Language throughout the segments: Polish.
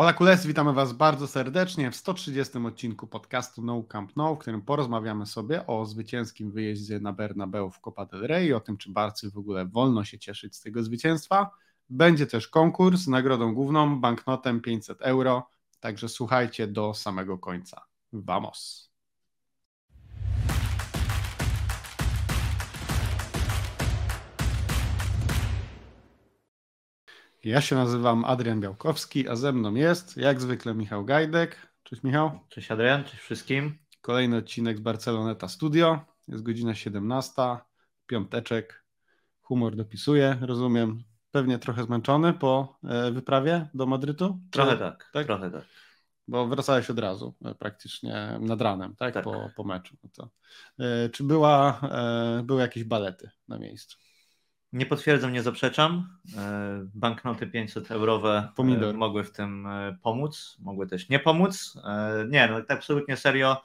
Ola Kules, witamy Was bardzo serdecznie w 130 odcinku podcastu No Camp No, w którym porozmawiamy sobie o zwycięskim wyjeździe na Bernabeu w Copa del Rey, o tym, czy Barcy w ogóle wolno się cieszyć z tego zwycięstwa. Będzie też konkurs z nagrodą główną, banknotem 500 euro, także słuchajcie do samego końca. Vamos! Ja się nazywam Adrian Białkowski, a ze mną jest, jak zwykle, Michał Gajdek. Cześć Michał. Cześć Adrian, cześć wszystkim. Kolejny odcinek z Barceloneta Studio. Jest godzina 17, piąteczek. Humor dopisuje, rozumiem. Pewnie trochę zmęczony po e, wyprawie do Madrytu? Trochę tak, tak, trochę tak. Bo wracałeś od razu, e, praktycznie nad ranem, tak? tak. Po, po meczu. No to, e, czy była, były jakieś balety na miejscu? Nie potwierdzam, nie zaprzeczam. E, banknoty 500 eurowe e, Pomidor. mogły w tym e, pomóc, mogły też nie pomóc. Nie, no tak absolutnie serio.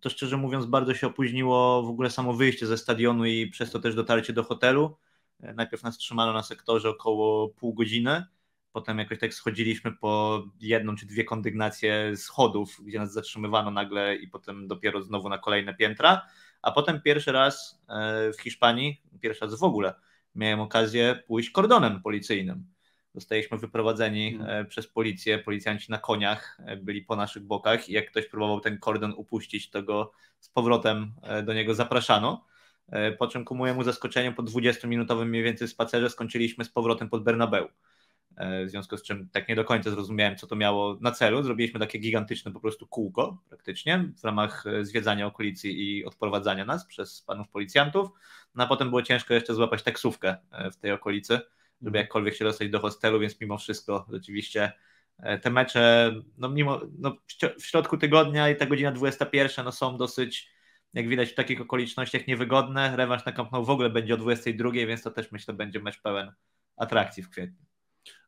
To szczerze mówiąc, bardzo się opóźniło w ogóle samo wyjście ze stadionu i przez to też dotarcie do hotelu. Najpierw nas trzymano na sektorze około pół godziny. Potem jakoś tak schodziliśmy po jedną czy dwie kondygnacje schodów, gdzie nas zatrzymywano nagle i potem dopiero znowu na kolejne piętra. A potem pierwszy raz w Hiszpanii, pierwszy raz w ogóle miałem okazję pójść kordonem policyjnym. Zostaliśmy wyprowadzeni hmm. przez policję, policjanci na koniach e, byli po naszych bokach i jak ktoś próbował ten kordon upuścić, to go z powrotem e, do niego zapraszano. Po czym ku mojemu zaskoczeniu po 20-minutowym mniej więcej spacerze skończyliśmy z powrotem pod Bernabeu. W związku z czym tak nie do końca zrozumiałem, co to miało na celu. Zrobiliśmy takie gigantyczne po prostu kółko praktycznie w ramach zwiedzania okolicy i odprowadzania nas przez panów policjantów. No a potem było ciężko jeszcze złapać taksówkę e, w tej okolicy, żeby mhm. jakkolwiek się dostać do hostelu, więc mimo wszystko rzeczywiście e, te mecze, no mimo, no w środku tygodnia i ta godzina 21 no są dosyć, jak widać w takich okolicznościach niewygodne. Rewanż na Camp Nou w ogóle będzie o 22, więc to też myślę będzie mecz pełen atrakcji w kwietniu.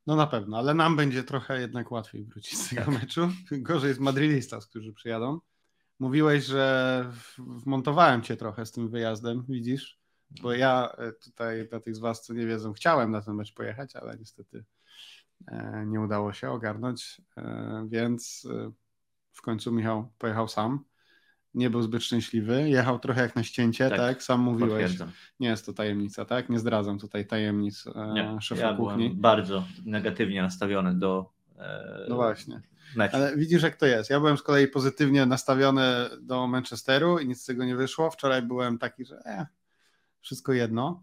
No na pewno, ale nam będzie trochę jednak łatwiej wrócić z tego tak. meczu. Gorzej z Madridistas, którzy przyjadą. Mówiłeś, że wmontowałem cię trochę z tym wyjazdem, widzisz? bo ja e, tutaj dla tych z Was, co nie wiedzą, chciałem na ten mecz pojechać, ale niestety e, nie udało się ogarnąć, e, więc w końcu Michał pojechał sam. Nie był zbyt szczęśliwy, jechał trochę jak na ścięcie, tak? tak? Sam mówiłeś. Nie jest to tajemnica, tak? Nie zdradzam tutaj tajemnic nie, szefa ja kuchni. bardzo negatywnie nastawiony do. No właśnie. Meczu. Ale widzisz, jak to jest. Ja byłem z kolei pozytywnie nastawiony do Manchesteru i nic z tego nie wyszło. Wczoraj byłem taki, że eh, wszystko jedno.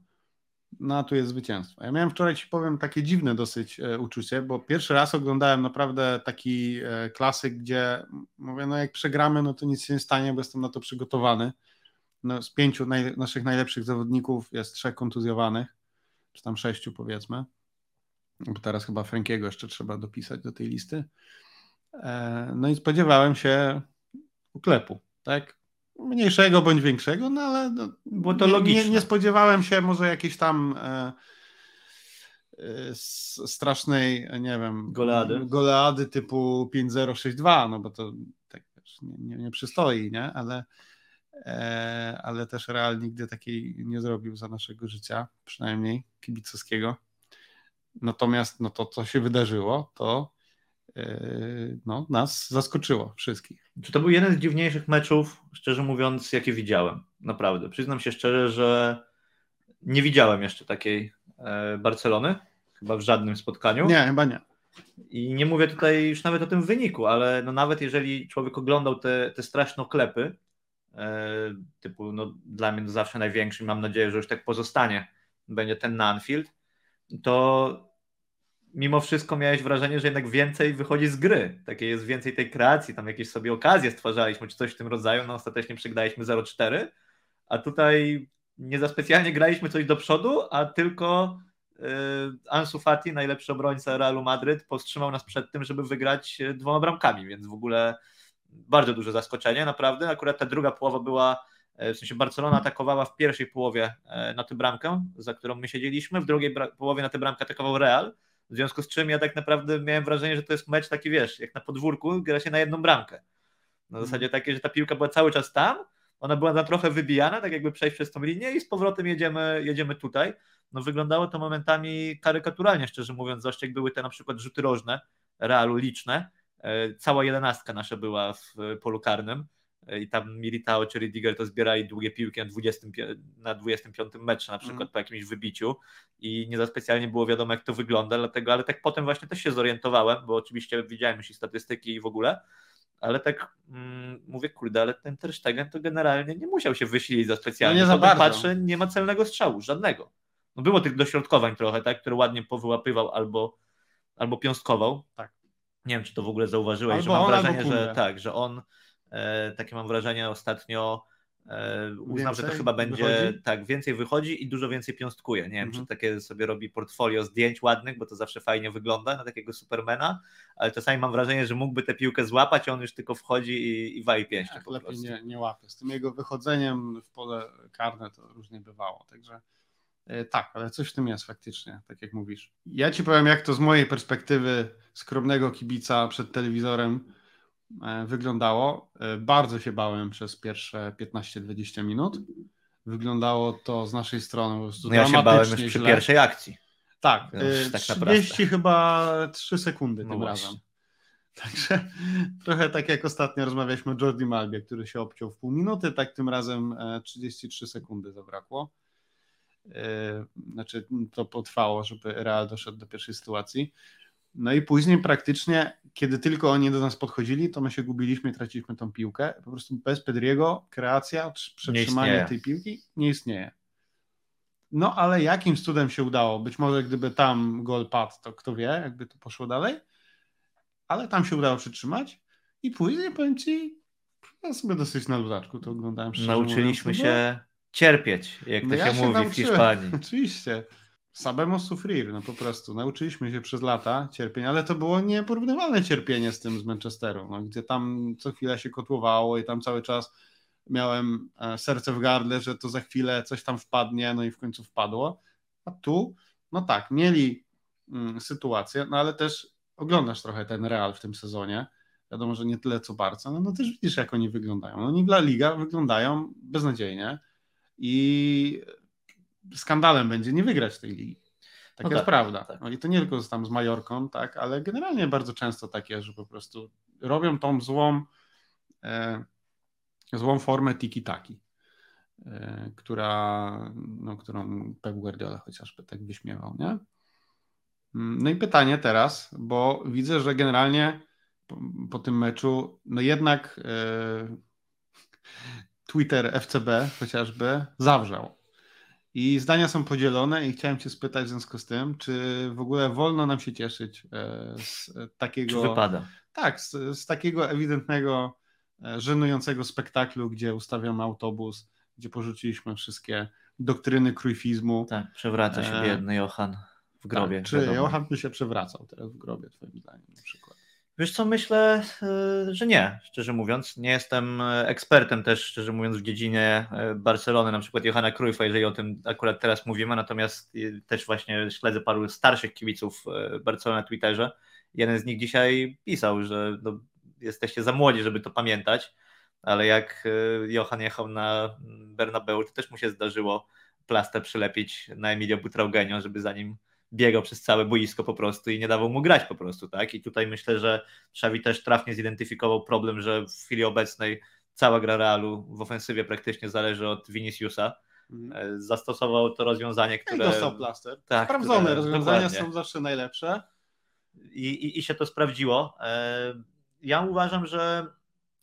No a tu jest zwycięstwo. Ja miałem wczoraj, ci powiem, takie dziwne dosyć e, uczucie, bo pierwszy raz oglądałem naprawdę taki e, klasyk, gdzie mówię, no jak przegramy, no to nic się nie stanie, bo jestem na to przygotowany. No, z pięciu naj, naszych najlepszych zawodników jest trzech kontuzjowanych, czy tam sześciu powiedzmy, bo teraz chyba Frankiego jeszcze trzeba dopisać do tej listy. E, no i spodziewałem się uklepu, tak? Mniejszego bądź większego, no ale no, było to logiczne. Nie, nie, spodziewałem się może jakiejś tam e, e, strasznej, nie wiem, goleady, goleady typu 5-0-6-2, no bo to tak nie, nie, nie przystoi, nie? Ale, e, ale też Real nigdy takiej nie zrobił za naszego życia, przynajmniej kibicowskiego. Natomiast no to, co się wydarzyło, to no, nas zaskoczyło wszystkich. Czy to był jeden z dziwniejszych meczów, szczerze mówiąc, jakie widziałem? Naprawdę. Przyznam się szczerze, że nie widziałem jeszcze takiej e, Barcelony, chyba w żadnym spotkaniu. Nie, chyba nie. I nie mówię tutaj już nawet o tym wyniku, ale no nawet jeżeli człowiek oglądał te, te straszne klepy, e, typu no, dla mnie to zawsze największy, mam nadzieję, że już tak pozostanie, będzie ten na Anfield, to mimo wszystko miałeś wrażenie, że jednak więcej wychodzi z gry. Takie jest więcej tej kreacji, tam jakieś sobie okazje stwarzaliśmy, czy coś w tym rodzaju, no ostatecznie przegraliśmy 0-4, a tutaj nie za specjalnie graliśmy coś do przodu, a tylko yy, Ansu Fati, najlepszy obrońca Realu Madryt, powstrzymał nas przed tym, żeby wygrać e, dwoma bramkami, więc w ogóle bardzo duże zaskoczenie, naprawdę. Akurat ta druga połowa była, e, w sensie Barcelona atakowała w pierwszej połowie na tę bramkę, za którą my siedzieliśmy, w drugiej połowie na tę bramkę atakował Real, w związku z czym ja tak naprawdę miałem wrażenie, że to jest mecz taki, wiesz, jak na podwórku, gra się na jedną bramkę. Na mhm. zasadzie takie, że ta piłka była cały czas tam, ona była na trochę wybijana, tak jakby przejść przez tą linię i z powrotem jedziemy, jedziemy tutaj. No wyglądało to momentami karykaturalnie, szczerze mówiąc, zwłaszcza jak były te na przykład rzuty rożne, realu liczne, cała jedenastka nasza była w polu karnym i tam Militao czy Ridiger to zbierali długie piłki na, 20, na 25 meczu na przykład mm. po jakimś wybiciu i nie za specjalnie było wiadomo jak to wygląda, dlatego, ale tak potem właśnie też się zorientowałem, bo oczywiście widziałem już i statystyki i w ogóle, ale tak mm, mówię, kurde, ale ten Ter Stegen to generalnie nie musiał się wysilić za specjalnie. No nie za bardzo. patrzę, nie ma celnego strzału, żadnego. No było tych dośrodkowań trochę, tak, które ładnie powyłapywał albo, albo piąstkował. Tak. Nie wiem, czy to w ogóle zauważyłeś, albo że mam on, wrażenie, że tak, że on E, takie mam wrażenie ostatnio e, uznał, więcej że to chyba będzie wychodzi? tak, więcej wychodzi i dużo więcej piąstkuje. Nie wiem, mhm. czy takie sobie robi portfolio zdjęć ładnych, bo to zawsze fajnie wygląda na takiego supermana, ale czasami mam wrażenie, że mógłby tę piłkę złapać, a on już tylko wchodzi i, i wali pięścią. Tak, lepiej nie, nie łapie. Z tym jego wychodzeniem w pole karne to różnie bywało, także e, tak, ale coś w tym jest faktycznie, tak jak mówisz. Ja ci powiem, jak to z mojej perspektywy skromnego kibica przed telewizorem E, wyglądało. E, bardzo się bałem przez pierwsze 15-20 minut. Wyglądało to z naszej strony no ja się bałem już przy źle. pierwszej akcji. Tak, no, tak 30 naprawdę. chyba 3 sekundy no tym właśnie. razem. Także trochę tak jak ostatnio rozmawialiśmy o Jordi Malbie, który się obciął w pół minuty, tak tym razem 33 sekundy zabrakło. Znaczy to potrwało, żeby Real doszedł do pierwszej sytuacji. No i później praktycznie, kiedy tylko oni do nas podchodzili, to my się gubiliśmy i traciliśmy tą piłkę. Po prostu bez Pedriego kreacja, przetrzymanie tej piłki nie istnieje. No ale jakim cudem się udało? Być może gdyby tam gol padł, to kto wie, jakby to poszło dalej. Ale tam się udało przytrzymać i później powiem Ci, ja sobie dosyć na luzaczku to oglądałem. Nauczyliśmy mówiąc, się cierpieć, jak to no się ja mówi się w Hiszpanii. Oczywiście. Sabemos sufrir, no po prostu. Nauczyliśmy się przez lata cierpienia, ale to było nieporównywalne cierpienie z tym z Manchesteru, no, gdzie tam co chwilę się kotłowało i tam cały czas miałem e, serce w gardle, że to za chwilę coś tam wpadnie, no i w końcu wpadło. A tu, no tak, mieli mm, sytuację, no ale też oglądasz trochę ten Real w tym sezonie. Wiadomo, że nie tyle co Barca, no, no też widzisz, jak oni wyglądają. Oni w La Liga wyglądają beznadziejnie i skandalem będzie nie wygrać tej ligi. Taka no jest tak, prawda. Tak. No i to nie tylko tam z Majorką, tak, ale generalnie bardzo często takie, że po prostu robią tą złą, e, złą formę tiki-taki, e, która, no, którą Pep Guardiola chociażby tak wyśmiewał, nie? Mm, no i pytanie teraz, bo widzę, że generalnie po, po tym meczu, no jednak e, Twitter FCB chociażby zawrzał i zdania są podzielone i chciałem Cię spytać w związku z tym, czy w ogóle wolno nam się cieszyć e, z takiego... Czy wypada? Tak, z, z takiego ewidentnego, e, żenującego spektaklu, gdzie ustawiamy autobus, gdzie porzuciliśmy wszystkie doktryny krójfizmu. Tak, przewraca się e, biedny Johan w grobie. Tak, czy wiadomo. Johan by się przewracał teraz w grobie, twoim zdaniem na przykład? Wiesz co, myślę, e, że nie, szczerze mówiąc. Nie jestem e, ekspertem też, szczerze mówiąc, w dziedzinie e, Barcelony, na przykład Johana Cruyffa, jeżeli o tym akurat teraz mówimy, natomiast też właśnie śledzę paru starszych kibiców Barcelony na Twitterze. Jeden z nich dzisiaj pisał, że no, jesteście za młodzi, żeby to pamiętać, ale jak Johan jechał na Bernabeu, to też mu się zdarzyło plastę przylepić na Emilio Butraugenio, żeby za nim biegał przez całe boisko po prostu i nie dawał mu grać po prostu, tak? I tutaj myślę, że Xavi też trafnie zidentyfikował problem, że w chwili obecnej cała gra Realu w ofensywie praktycznie zależy od Viniciusa. Mhm. E, zastosował to rozwiązanie, które... I dostał plaster. Tak, Sprawdzone które... rozwiązania Dokładnie. są zawsze najlepsze. I, i, I się to sprawdziło. E, ja uważam, że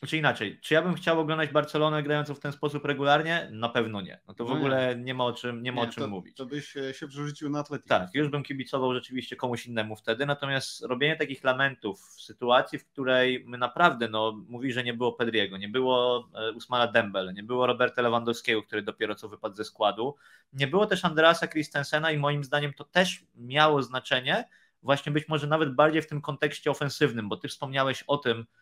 czy inaczej, czy ja bym chciał oglądać Barcelonę grającą w ten sposób regularnie? Na pewno nie. No to w no ogóle nie. nie ma o czym, nie ma nie, o czym to, mówić. To byś się przerzucił na Atletico. Tak, już bym kibicował rzeczywiście komuś innemu wtedy, natomiast robienie takich lamentów w sytuacji, w której my naprawdę, no mówi, że nie było Pedriego, nie było e, Usmana Dembele, nie było Roberta Lewandowskiego, który dopiero co wypadł ze składu, nie było też Andreasa Christensena i moim zdaniem to też miało znaczenie, właśnie być może nawet bardziej w tym kontekście ofensywnym, bo ty wspomniałeś o tym, E,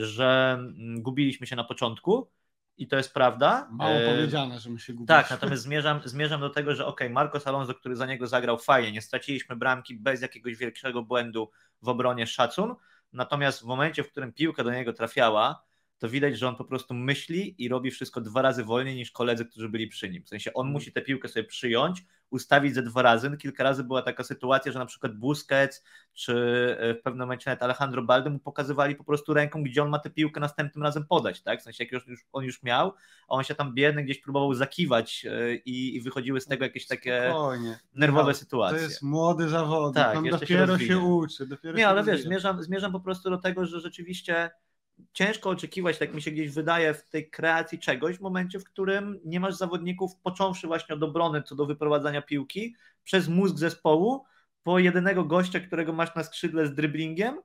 że mm, gubiliśmy się na początku i to jest prawda. Mało e, powiedziane, że my się gubiliśmy. Tak, natomiast zmierzam, zmierzam do tego, że ok, Marcos Alonso, który za niego zagrał fajnie, nie straciliśmy bramki bez jakiegoś większego błędu w obronie szacun, natomiast w momencie, w którym piłka do niego trafiała, to widać, że on po prostu myśli i robi wszystko dwa razy wolniej niż koledzy, którzy byli przy nim. W sensie on musi tę piłkę sobie przyjąć, ustawić ze dwa razy. Kilka razy była taka sytuacja, że na przykład Busquets czy e, w pewnym momencie nawet Alejandro Balde mu pokazywali po prostu ręką, gdzie on ma tę piłkę następnym razem podać, tak? W sensie jak już, on już miał, a on się tam biedny gdzieś próbował zakiwać e, i, i wychodziły z tego jakieś takie Spokojnie. nerwowe no, sytuacje. To jest młody zawodnik, tak, on dopiero się, się uczy. Dopiero Nie, ale wiesz, zmierzam, zmierzam po prostu do tego, że rzeczywiście ciężko oczekiwać, tak mi się gdzieś wydaje, w tej kreacji czegoś, w momencie, w którym nie masz zawodników, począwszy właśnie od obrony co do wyprowadzania piłki, przez mózg zespołu, po jedynego gościa, którego masz na skrzydle z driblingiem,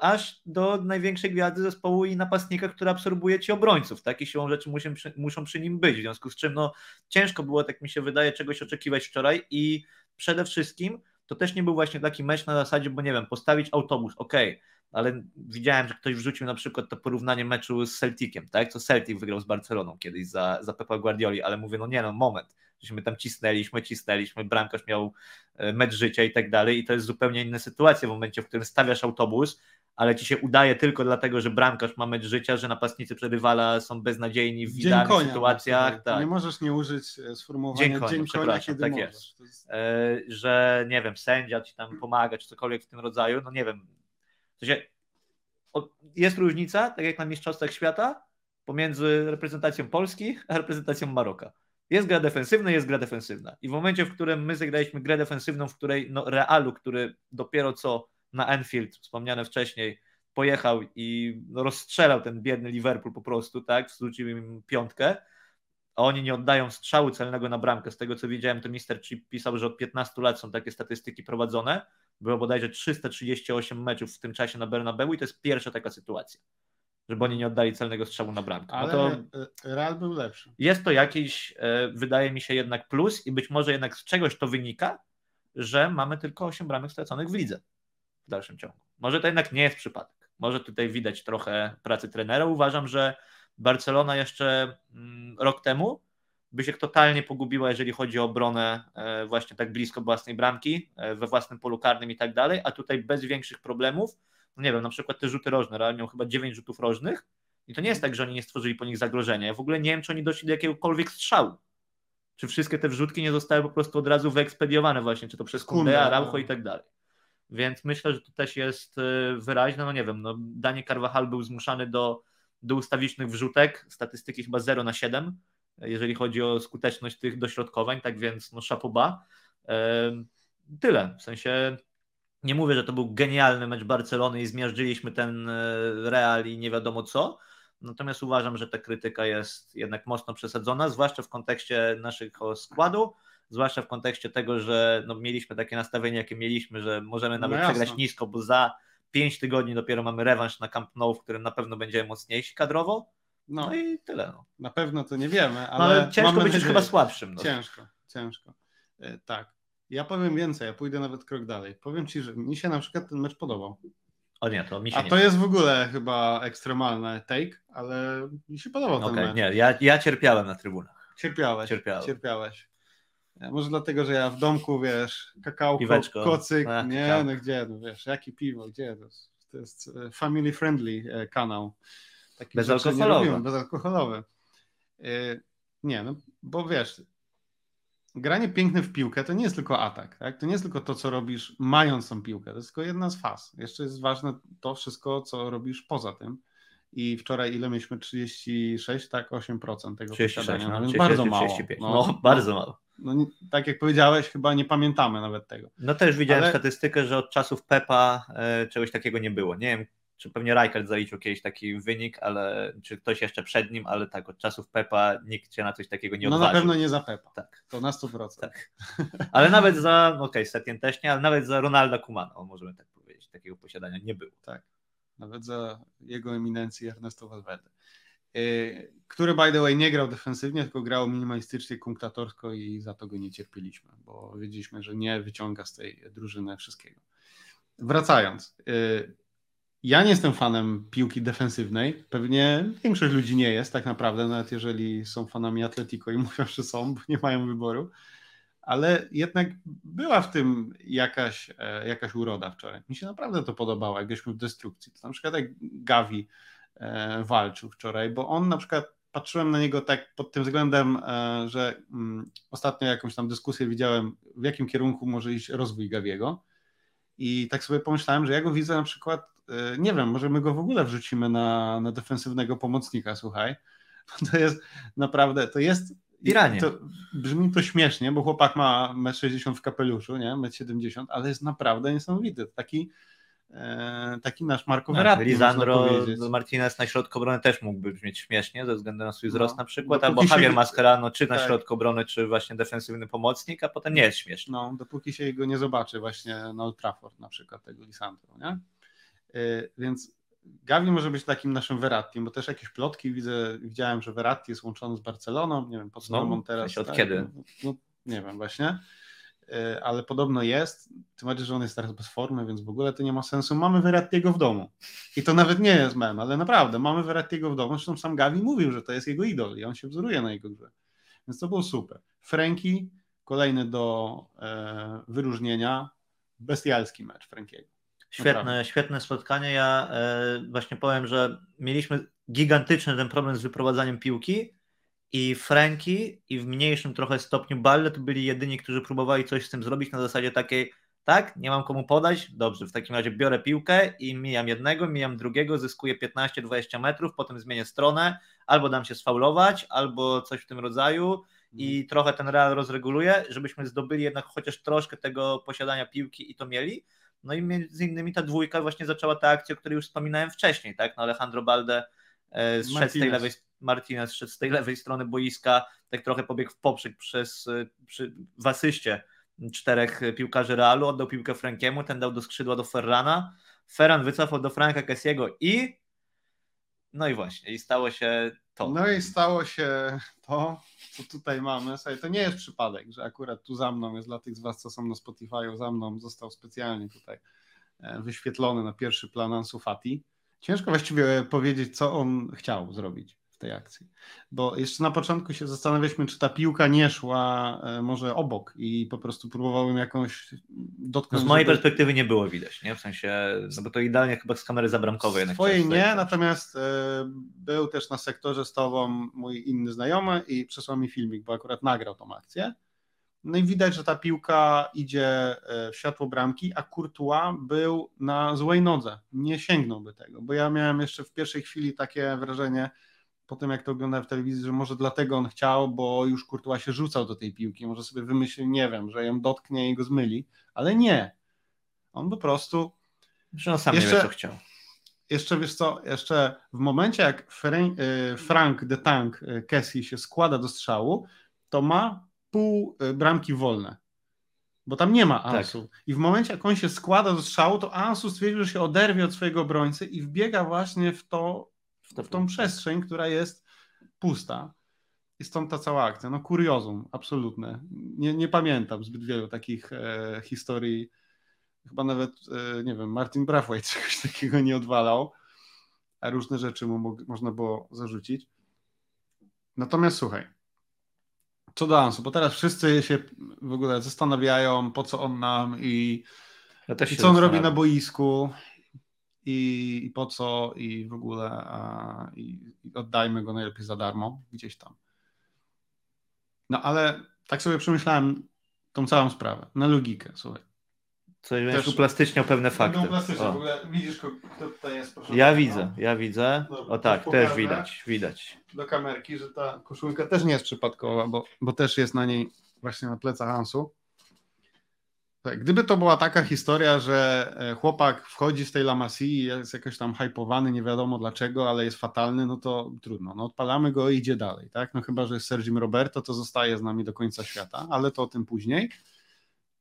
aż do największej gwiazdy zespołu i napastnika, który absorbuje ci obrońców. Takie siłą rzeczy muszą, muszą przy nim być, w związku z czym no, ciężko było, tak mi się wydaje, czegoś oczekiwać wczoraj i przede wszystkim to też nie był właśnie taki mecz na zasadzie, bo nie wiem, postawić autobus, ok, ale widziałem, że ktoś wrzucił na przykład to porównanie meczu z Celticiem, tak? Co Celtic wygrał z Barceloną kiedyś za, za Pepa Guardioli, ale mówię, no nie no, moment, żeśmy tam cisnęliśmy, cisnęliśmy, bramkarz miał e, mecz życia i tak dalej i to jest zupełnie inna sytuacja w momencie, w którym stawiasz autobus, ale ci się udaje tylko dlatego, że bramkarz ma mecz życia, że napastnicy przerywala są beznadziejni w idealnych sytuacjach. Tak. Nie możesz nie użyć e, sformułowania dzień konia, dzień konia kiedy tak możesz. Jest. jest... E, że nie wiem, sędzia ci tam pomaga, czy cokolwiek w tym rodzaju, no nie wiem, w sensie, jest różnica, tak jak na Mistrzostwach Świata, pomiędzy reprezentacją Polski a reprezentacją Maroka. Jest gra defensywna, jest gra defensywna. I w momencie, w którym my zagraliśmy grę defensywną, w której no, Realu, który dopiero co na Enfield, wspomniane wcześniej, pojechał i no, rozstrzelał ten biedny Liverpool po prostu, tak, wrzucił im piątkę, a oni nie oddają strzału celnego na bramkę. Z tego co widziałem, to Mister Chip pisał, że od 15 lat są takie statystyki prowadzone. Było bodajże 338 meczów w tym czasie na Bernabeu i to jest pierwsza taka sytuacja, żeby oni nie oddali celnego strzału na bramkę. No Ale to Real był lepszy. Jest to jakiś, e, wydaje mi się jednak plus i być może jednak z czegoś to wynika, że mamy tylko 8 bramek straconych w lidze w dalszym ciągu. Może to jednak nie jest przypadek. Może tutaj widać trochę pracy trenera. Uważam, że Barcelona jeszcze mm, rok temu by się totalnie pogubiła, jeżeli chodzi o obronę e, właśnie tak blisko własnej bramki, e, we własnym polu karnym i tak dalej, a tutaj bez większych problemów, no nie wiem, na przykład te rzuty rożne, Real miał chyba 9 rzutów rożnych i to nie jest tak, że oni nie stworzyli po nich zagrożenia. Ja w ogóle nie wiem, czy oni doszli do jakiegokolwiek strzału. Czy wszystkie te wrzutki nie zostały po prostu od razu wyekspediowane właśnie, czy to przez Kunde, Araujo no. i tak dalej. Więc myślę, że to też jest e, wyraźne, no nie wiem, no Danie Carvajal był zmuszany do, do ustawicznych wrzutek, statystyki chyba 0 na 7, jeżeli chodzi o skuteczność tych dośrodkowań, tak więc no szapoba. Tyle, w sensie nie mówię, że to był genialny mecz Barcelony i zmiażdżyliśmy ten e, Real i nie wiadomo co, natomiast uważam, że ta krytyka jest jednak mocno przesadzona, zwłaszcza w kontekście naszego składu, zwłaszcza w kontekście tego, że no, mieliśmy takie nastawienie, jakie mieliśmy, że możemy nawet no przegrać nisko, bo za 5 tygodni dopiero mamy rewanż na Camp Nou, w którym na pewno będziemy mocniejsi kadrowo. No, no i tyle. No. Na pewno to nie wiemy, no, ale, no, ale ciężko być już chyba słabszym. No. Ciężko, ciężko. E, tak. Ja powiem więcej, ja pójdę nawet krok dalej. Powiem Ci, że mi się na przykład ten mecz podobał. O nie, to mi się A nie to jest w ogóle chyba ekstremalny take, ale mi się podobał okay, ten mecz. Nie, ja, ja cierpiałem na trybunach. Cierpiałeś, Cierpiałem. cierpiałeś. Może dlatego, że ja w domku, wiesz, kakao, Piweczko. kocyk, A, nie, kakao. no gdzie, no wiesz, jakie piwo, gdzie, to jest, to jest e, family friendly e, kanał. Taki bezalkoholowy. bezalkoholowy. Nie, no bo wiesz, granie piękne w piłkę to nie jest tylko atak, tak? To nie jest tylko to, co robisz mając tą piłkę, to jest tylko jedna z faz. Jeszcze jest ważne to wszystko, co robisz poza tym. I wczoraj ile mieliśmy? 36, tak? 8% tego 36, posiadania. No, więc bardzo mało. 35. No, no, bardzo mało. No, tak jak powiedziałeś, chyba nie pamiętamy nawet tego. No też widziałem Ale... statystykę, że od czasów Pepa e, czegoś takiego nie było. Nie wiem, czy pewnie Rijkaard zaliczył kiedyś taki wynik, ale czy ktoś jeszcze przed nim, ale tak, od czasów Pepa nikt się na coś takiego nie odważył. No na pewno nie za Pepa. Tak. To na 100%. Tak. Ale nawet za, okej, okay, Setien też nie, ale nawet za Ronalda Kumana, możemy tak powiedzieć, takiego posiadania nie było. Tak. Nawet za jego eminencję Ernesto Valverde. Y, który by the way nie grał defensywnie, tylko grał minimalistycznie, kunktatorsko i za to go nie cierpieliśmy, bo wiedzieliśmy, że nie wyciąga z tej drużyny wszystkiego. Wracając, y, ja nie jestem fanem piłki defensywnej. Pewnie większość ludzi nie jest, tak naprawdę, nawet jeżeli są fanami Atletico i mówią, że są, bo nie mają wyboru. Ale jednak była w tym jakaś, e, jakaś uroda wczoraj. Mi się naprawdę to podobało, jak byliśmy w destrukcji. To na przykład jak Gavi e, walczył wczoraj, bo on na przykład patrzyłem na niego tak pod tym względem, e, że mm, ostatnio jakąś tam dyskusję widziałem, w jakim kierunku może iść rozwój Gawiego. I tak sobie pomyślałem, że ja go widzę na przykład, nie wiem, może my go w ogóle wrzucimy na, na defensywnego pomocnika, słuchaj. To jest naprawdę, to jest. Piranie. To, brzmi to śmiesznie, bo chłopak ma 1,60 m w kapeluszu, nie? 1,70 m, ale jest naprawdę niesamowity. Taki E, taki nasz Marco tak, Verratti. Lisandro Martinez na środku obrony też mógłby brzmieć śmiesznie ze względu na swój wzrost no, na przykład, albo Javier się... Mascherano czy tak. na środku obrony, czy właśnie defensywny pomocnik, a potem nie jest śmieszny. No, dopóki się go nie zobaczy właśnie na Old Trafford na przykład tego Lisandro, nie? Yy, więc Gavi może być takim naszym Verratti, bo też jakieś plotki widzę, widziałem, że Verratti jest łączony z Barceloną, nie wiem po co no, teraz. Od tak? kiedy? No, no, nie wiem właśnie. E, ale podobno jest. Tym bardziej, że on jest teraz bez formy, więc w ogóle to nie ma sensu. Mamy Verrattiego w domu. I to nawet nie jest mem, ale naprawdę, mamy Verrattiego w domu. Zresztą sam Gavi mówił, że to jest jego idol i on się wzoruje na jego grze. Więc to było super. Franki, kolejny do e, wyróżnienia. Bestialski mecz Frankiego. Świetne, świetne spotkanie. Ja e, właśnie powiem, że mieliśmy gigantyczny ten problem z wyprowadzaniem piłki i Franki i w mniejszym trochę stopniu Balle to byli jedyni, którzy próbowali coś z tym zrobić na zasadzie takiej, tak, nie mam komu podać, dobrze, w takim razie biorę piłkę i mijam jednego, mijam drugiego, zyskuję 15-20 metrów, potem zmienię stronę, albo dam się sfaulować, albo coś w tym rodzaju i mhm. trochę ten Real rozreguluję, żebyśmy zdobyli jednak chociaż troszkę tego posiadania piłki i to mieli. No i między innymi ta dwójka właśnie zaczęła tę akcję, o której już wspominałem wcześniej, tak? No Alejandro Balde e, zszedł z tej lewej Martinez szedł z tej lewej strony boiska, tak trochę pobiegł w poprzek przez, przy, w asyście czterech piłkarzy Realu, oddał piłkę Frankiemu, ten dał do skrzydła do Ferrana, Ferran wycofał do Franka Kessiego i no i właśnie, i stało się to. No i stało się to, co tutaj mamy. Słuchaj, to nie jest przypadek, że akurat tu za mną jest dla tych z Was, co są na Spotify'u, za mną został specjalnie tutaj e, wyświetlony na pierwszy plan Ansu Fati. Ciężko właściwie powiedzieć, co on chciał zrobić w tej akcji. Bo jeszcze na początku się zastanawialiśmy, czy ta piłka nie szła e, może obok i po prostu próbowałem jakąś dotknąć. No z mojej żeby... perspektywy nie było widać, nie? W sensie, no bo to idealnie chyba z kamery zabramkowej. Swojej nie, natomiast y, był też na sektorze z tobą mój inny znajomy i przesłał mi filmik, bo akurat nagrał tą akcję. No i widać, że ta piłka idzie e, w światło bramki, a Courtois był na złej nodze. Nie sięgnąłby tego, bo ja miałem jeszcze w pierwszej chwili takie wrażenie, po tym jak to oglądałem w telewizji, że może dlatego on chciał, bo już Courtois się rzucał do tej piłki, może sobie wymyślił, nie wiem, że ją dotknie i go zmyli, ale nie. On po prostu... Że on sam jeszcze, nie wie, co chciał. Jeszcze wiesz co, jeszcze w momencie jak y, Frank de Tank y, Kessie się składa do strzału, to ma pół y, bramki wolne. Bo tam nie ma tak. Ansu. Tak. I w momencie, jak on się składa do strzału, to Ansu stwierdził, że się oderwie od swojego obrońcy i wbiega właśnie w to w, w tą przestrzeń, która jest pusta. I stąd ta cała akcja. No kuriozum, absolutne. Nie, nie pamiętam zbyt wielu takich e, historii. Chyba nawet, e, nie wiem, Martin Brathwaite czegoś takiego nie odwalał, a różne rzeczy mu mo można było zarzucić. Natomiast słuchaj, co do Ansu, bo teraz wszyscy się w ogóle zastanawiają, po co on nam i, ja i co on robi na boisku i, i po co i w ogóle a, i, i oddajmy go najlepiej za darmo gdzieś tam. No ale tak sobie przemyślałem tą całą sprawę, na logikę, słuchaj. Coś będziesz uplastyczniał pewne fakty. w ogóle widzisz, kto tutaj jest? Proszę ja widzę, ja widzę. Dobra, o tak, też widać, widać. Do kamerki, że ta koszulka też nie jest przypadkowa, bo, bo też jest na niej właśnie na plecach Hansu. Tak, gdyby to była taka historia, że e, chłopak wchodzi z tej Lamassi i jest jakoś tam hypowany, nie wiadomo dlaczego, ale jest fatalny, no to trudno. No odpalamy go i idzie dalej, tak? No chyba, że jest Sergim Roberto, to zostaje z nami do końca świata, ale to o tym później.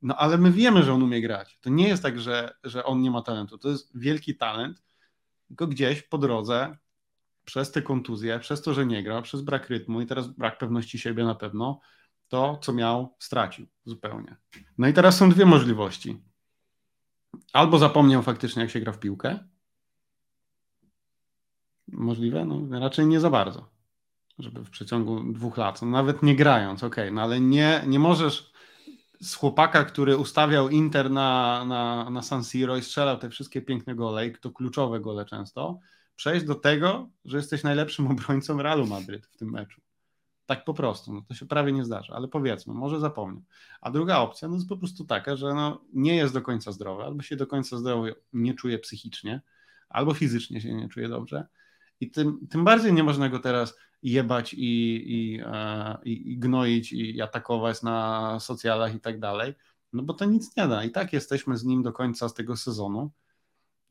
No ale my wiemy, że on umie grać. To nie jest tak, że, że on nie ma talentu. To jest wielki talent, tylko gdzieś po drodze, przez te kontuzje, przez to, że nie gra, przez brak rytmu i teraz brak pewności siebie na pewno, to, co miał, stracił zupełnie. No i teraz są dwie możliwości. Albo zapomniał faktycznie, jak się gra w piłkę. Możliwe? No, raczej nie za bardzo. Żeby w przeciągu dwóch lat, no, nawet nie grając, ok, no ale nie, nie możesz z chłopaka, który ustawiał Inter na, na, na San Siro i strzelał te wszystkie piękne gole, i to kluczowe gole często, przejść do tego, że jesteś najlepszym obrońcą Realu Madryt w tym meczu. Tak po prostu, no to się prawie nie zdarza, ale powiedzmy, może zapomnę. A druga opcja no jest po prostu taka, że no, nie jest do końca zdrowy, albo się do końca zdrowy nie czuje psychicznie, albo fizycznie się nie czuje dobrze. I tym, tym bardziej nie można go teraz jebać i, i, e, i, i gnoić i atakować na socjalach i tak dalej, no bo to nic nie da. I tak jesteśmy z nim do końca z tego sezonu.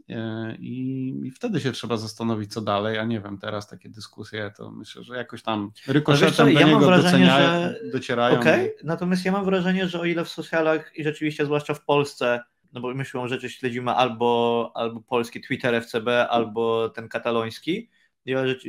E, I, I, wtedy się trzeba zastanowić, co dalej, a nie wiem, teraz takie dyskusje, to myślę, że jakoś tam rykoszetem do ja niego wrażenie, że... docierają. Okej, okay. natomiast ja mam wrażenie, że o ile w socjalach i rzeczywiście, zwłaszcza w Polsce, no bo my siłą rzeczy śledzimy albo, albo polski Twitter FCB, albo ten kataloński,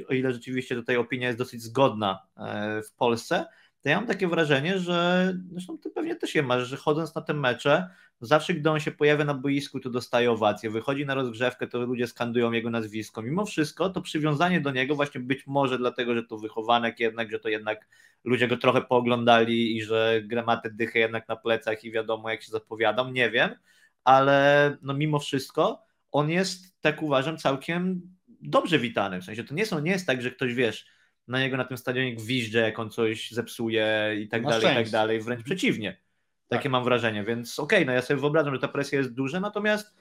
o ile rzeczywiście tutaj opinia jest dosyć zgodna e, w Polsce, to ja mam takie wrażenie, że zresztą ty pewnie też je masz, że chodząc na te mecze, zawsze gdy on się pojawia na boisku, to dostaje owację, wychodzi na rozgrzewkę, to ludzie skandują jego nazwisko. Mimo wszystko to przywiązanie do niego właśnie być może dlatego, że to wychowanek jednak, że to jednak ludzie go trochę pooglądali i że gramaty dychy jednak na plecach i wiadomo jak się zapowiadam, nie wiem, ale no mimo wszystko on jest, tak uważam, całkiem dobrze witany. W sensie to nie, są, nie jest tak, że ktoś wiesz, na niego na tym stadionie gwizdże, jak on coś zepsuje i tak na dalej, szczęście. i tak dalej. Wręcz przeciwnie. Takie tak. mam wrażenie, więc okej, okay, no ja sobie wyobrażam, że ta presja jest duża, natomiast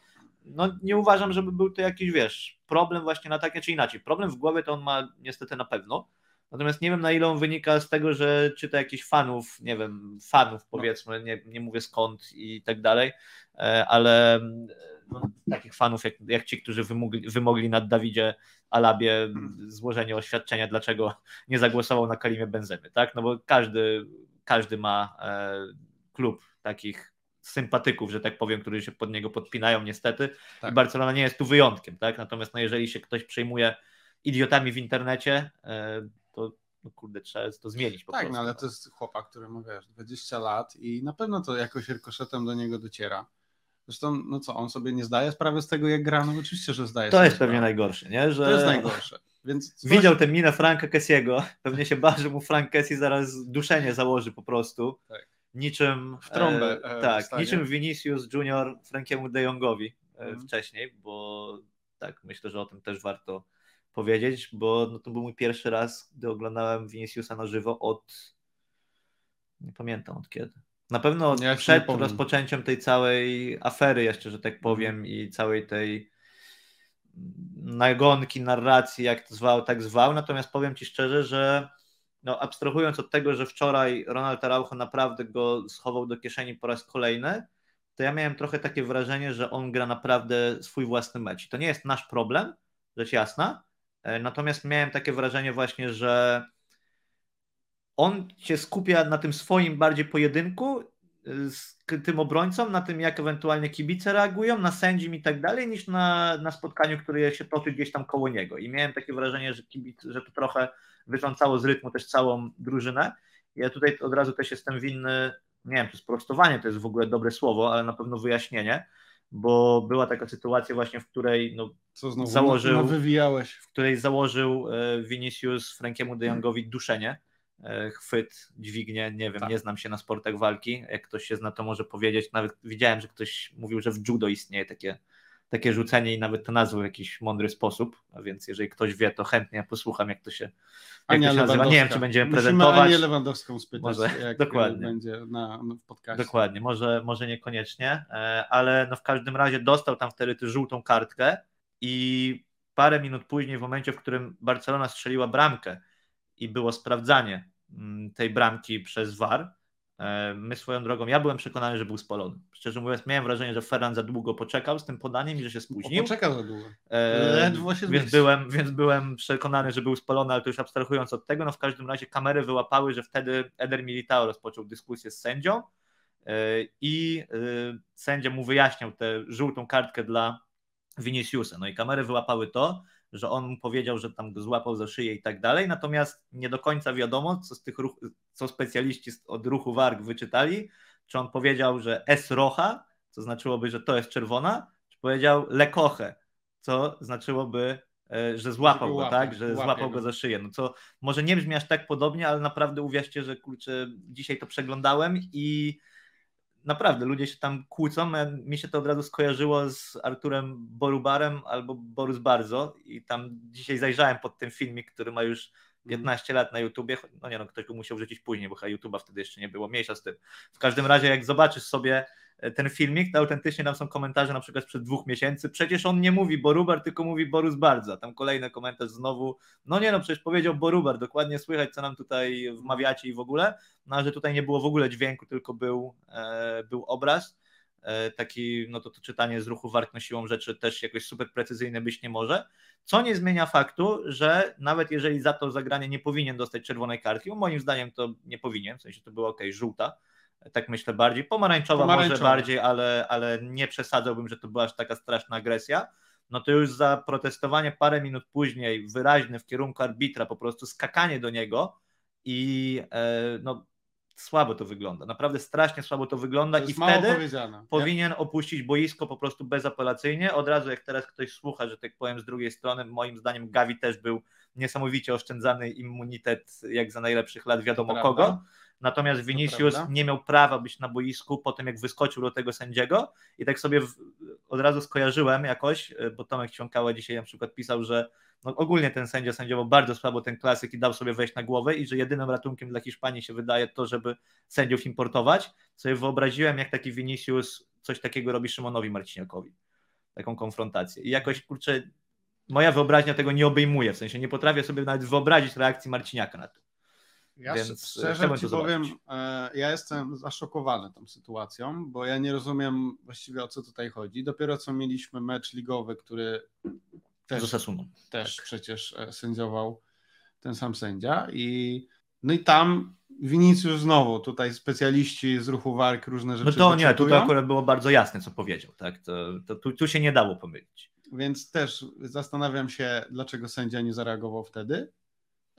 no nie uważam, żeby był to jakiś, wiesz, problem właśnie na takie czy inaczej. Problem w głowie to on ma niestety na pewno, natomiast nie wiem na ile on wynika z tego, że czyta jakichś fanów, nie wiem, fanów no. powiedzmy, nie, nie mówię skąd i tak dalej, e, ale no, takich fanów jak, jak ci, którzy wymogli, wymogli nad Dawidzie Alabie złożenie oświadczenia, dlaczego nie zagłosował na Kalimie Benzemy, tak? No bo każdy, każdy ma e, klub takich sympatyków, że tak powiem, którzy się pod niego podpinają niestety tak. i Barcelona nie jest tu wyjątkiem, tak? Natomiast no, jeżeli się ktoś przejmuje idiotami w internecie, e, to no kurde, trzeba to zmienić po tak, prostu. no ale to jest chłopak, który ma wiesz, 20 lat i na pewno to jakoś rykoszetem do niego dociera. Zresztą, no co, on sobie nie zdaje sprawy z tego, jak gra? No oczywiście, że zdaje To jest pewnie najgorsze, nie? Że... To jest najgorsze. Więc coś... Widział tę minę Franka Kessiego, pewnie się bał, że mu Frank Kessi zaraz duszenie założy po prostu. Tak. Niczym, w trąbę. E, e tak, niczym Vinicius Junior Frankiemu de Jongowi e, mhm. wcześniej, bo tak, myślę, że o tym też warto powiedzieć, bo no, to był mój pierwszy raz, gdy oglądałem Viniciusa na żywo od nie pamiętam od kiedy. Na pewno ja przed rozpoczęciem tej całej afery jeszcze, że tak mhm. powiem, i całej tej nagonki, narracji, jak to zwał, tak zwał. Natomiast powiem Ci szczerze, że no, abstrahując od tego, że wczoraj Ronald Araujo naprawdę go schował do kieszeni po raz kolejny, to ja miałem trochę takie wrażenie, że on gra naprawdę swój własny mecz. To nie jest nasz problem, rzecz jasna, e, natomiast miałem takie wrażenie właśnie, że on się skupia na tym swoim bardziej pojedynku y, z tym obrońcą, na tym jak ewentualnie kibice reagują, na sędzim i tak dalej, niż na, na spotkaniu, które się toczy gdzieś tam koło niego. I miałem takie wrażenie, że, kibic, że to trochę wyrządzało z rytmu też całą drużynę. Ja tutaj od razu też jestem winny, nie wiem, czy sprostowanie to jest w ogóle dobre słowo, ale na pewno wyjaśnienie, bo była taka sytuacja właśnie, w której no, Co znowu założył, no, wywijałeś. w której założył e, Vinicius Frankiemu de Jongowi duszenie chwyt, dźwignię, nie wiem, tak. nie znam się na sportach walki, jak ktoś się zna to może powiedzieć, nawet widziałem, że ktoś mówił, że w judo istnieje takie, takie rzucenie i nawet to nazwał w jakiś mądry sposób, a więc jeżeli ktoś wie, to chętnie posłucham, jak to się, jak to się nazywa. Nie wiem, czy będziemy Musimy prezentować. Anię Lewandowską spytać, może, jak dokładnie. będzie na, w podcaście. Dokładnie, może, może niekoniecznie, e, ale no w każdym razie dostał tam wtedy tę żółtą kartkę i parę minut później, w momencie, w którym Barcelona strzeliła bramkę, i było sprawdzanie mm, tej bramki przez VAR. E, my swoją drogą, ja byłem przekonany, że był spalony. Szczerze mówiąc, miałem wrażenie, że Ferran za długo poczekał z tym podaniem i że się spóźnił. Poczekał za długo. E, więc, byłem, więc byłem przekonany, że był spalony, ale to już abstrahując od tego, no w każdym razie kamery wyłapały, że wtedy Eder Militao rozpoczął dyskusję z sędzią e, i sędzia mu wyjaśniał tę żółtą kartkę dla Viniciusa. No i kamery wyłapały to, że on mu powiedział, że tam go złapał za szyję i tak dalej, natomiast nie do końca wiadomo, co z tych ruch, co specjaliści od ruchu warg wyczytali, czy on powiedział, że S rocha, co znaczyłoby, że to jest czerwona, czy powiedział lekoche, co znaczyłoby, e, że złapał go, tak, że złapał go. za szyję. No co może nie brzmi aż tak podobnie, ale naprawdę uwierzcie, że kurczę, dzisiaj to przeglądałem i naprawdę ludzie się tam kłócą. Mi się to od razu skojarzyło z Arturem Borubarem albo Borus Bardzo i tam dzisiaj zajrzałem pod ten filmik, który ma już 15 lat na YouTubie, no nie no, ktoś go musiał wrzucić później, bo chyba YouTube'a wtedy jeszcze nie było, mniejsza z tym. W każdym razie jak zobaczysz sobie ten filmik, to autentycznie tam są komentarze na przykład sprzed dwóch miesięcy, przecież on nie mówi Borubar, tylko mówi Borus Bardzo, tam kolejny komentarz znowu, no nie no, przecież powiedział Borubar, dokładnie słychać, co nam tutaj wmawiacie i w ogóle, no że tutaj nie było w ogóle dźwięku, tylko był, e, był obraz, E, taki, no to, to czytanie z ruchu wartno siłą rzeczy też jakoś super precyzyjne być nie może, co nie zmienia faktu, że nawet jeżeli za to zagranie nie powinien dostać czerwonej kartki, bo moim zdaniem to nie powinien, w sensie to było ok, żółta, tak myślę bardziej, pomarańczowa, pomarańczowa. może bardziej, ale, ale nie przesadzałbym, że to była aż taka straszna agresja, no to już za protestowanie parę minut później, wyraźne w kierunku arbitra, po prostu skakanie do niego i e, no słabo to wygląda. Naprawdę strasznie słabo to wygląda to i wtedy powinien nie? opuścić boisko po prostu bezapelacyjnie. Od razu jak teraz ktoś słucha, że tak powiem z drugiej strony, moim zdaniem Gavi też był niesamowicie oszczędzany immunitet jak za najlepszych lat wiadomo kogo. Natomiast Vinicius nie miał prawa być na boisku po tym, jak wyskoczył do tego sędziego i tak sobie w, od razu skojarzyłem jakoś, bo Tomek Ćwiąkała dzisiaj na przykład pisał, że no ogólnie ten sędzia sędziował bardzo słabo ten klasyk i dał sobie wejść na głowę i że jedynym ratunkiem dla Hiszpanii się wydaje to, żeby sędziów importować. Sobie wyobraziłem, jak taki Vinicius coś takiego robi Szymonowi Marciniakowi. Taką konfrontację. I jakoś, kurczę, moja wyobraźnia tego nie obejmuje, w sensie nie potrafię sobie nawet wyobrazić reakcji Marciniaka na to. Ja Więc e, szczerze ci powiem, e, ja jestem zaszokowany tą sytuacją, bo ja nie rozumiem właściwie o co tutaj chodzi. Dopiero co mieliśmy mecz ligowy, który też. Też tak. przecież e, sędziował ten sam sędzia i no i tam Winicjusz znowu, tutaj specjaliści z ruchu walk różne rzeczy No to nie, tutaj akurat było bardzo jasne, co powiedział, tak, to, to tu, tu się nie dało pomylić. Więc też zastanawiam się, dlaczego sędzia nie zareagował wtedy,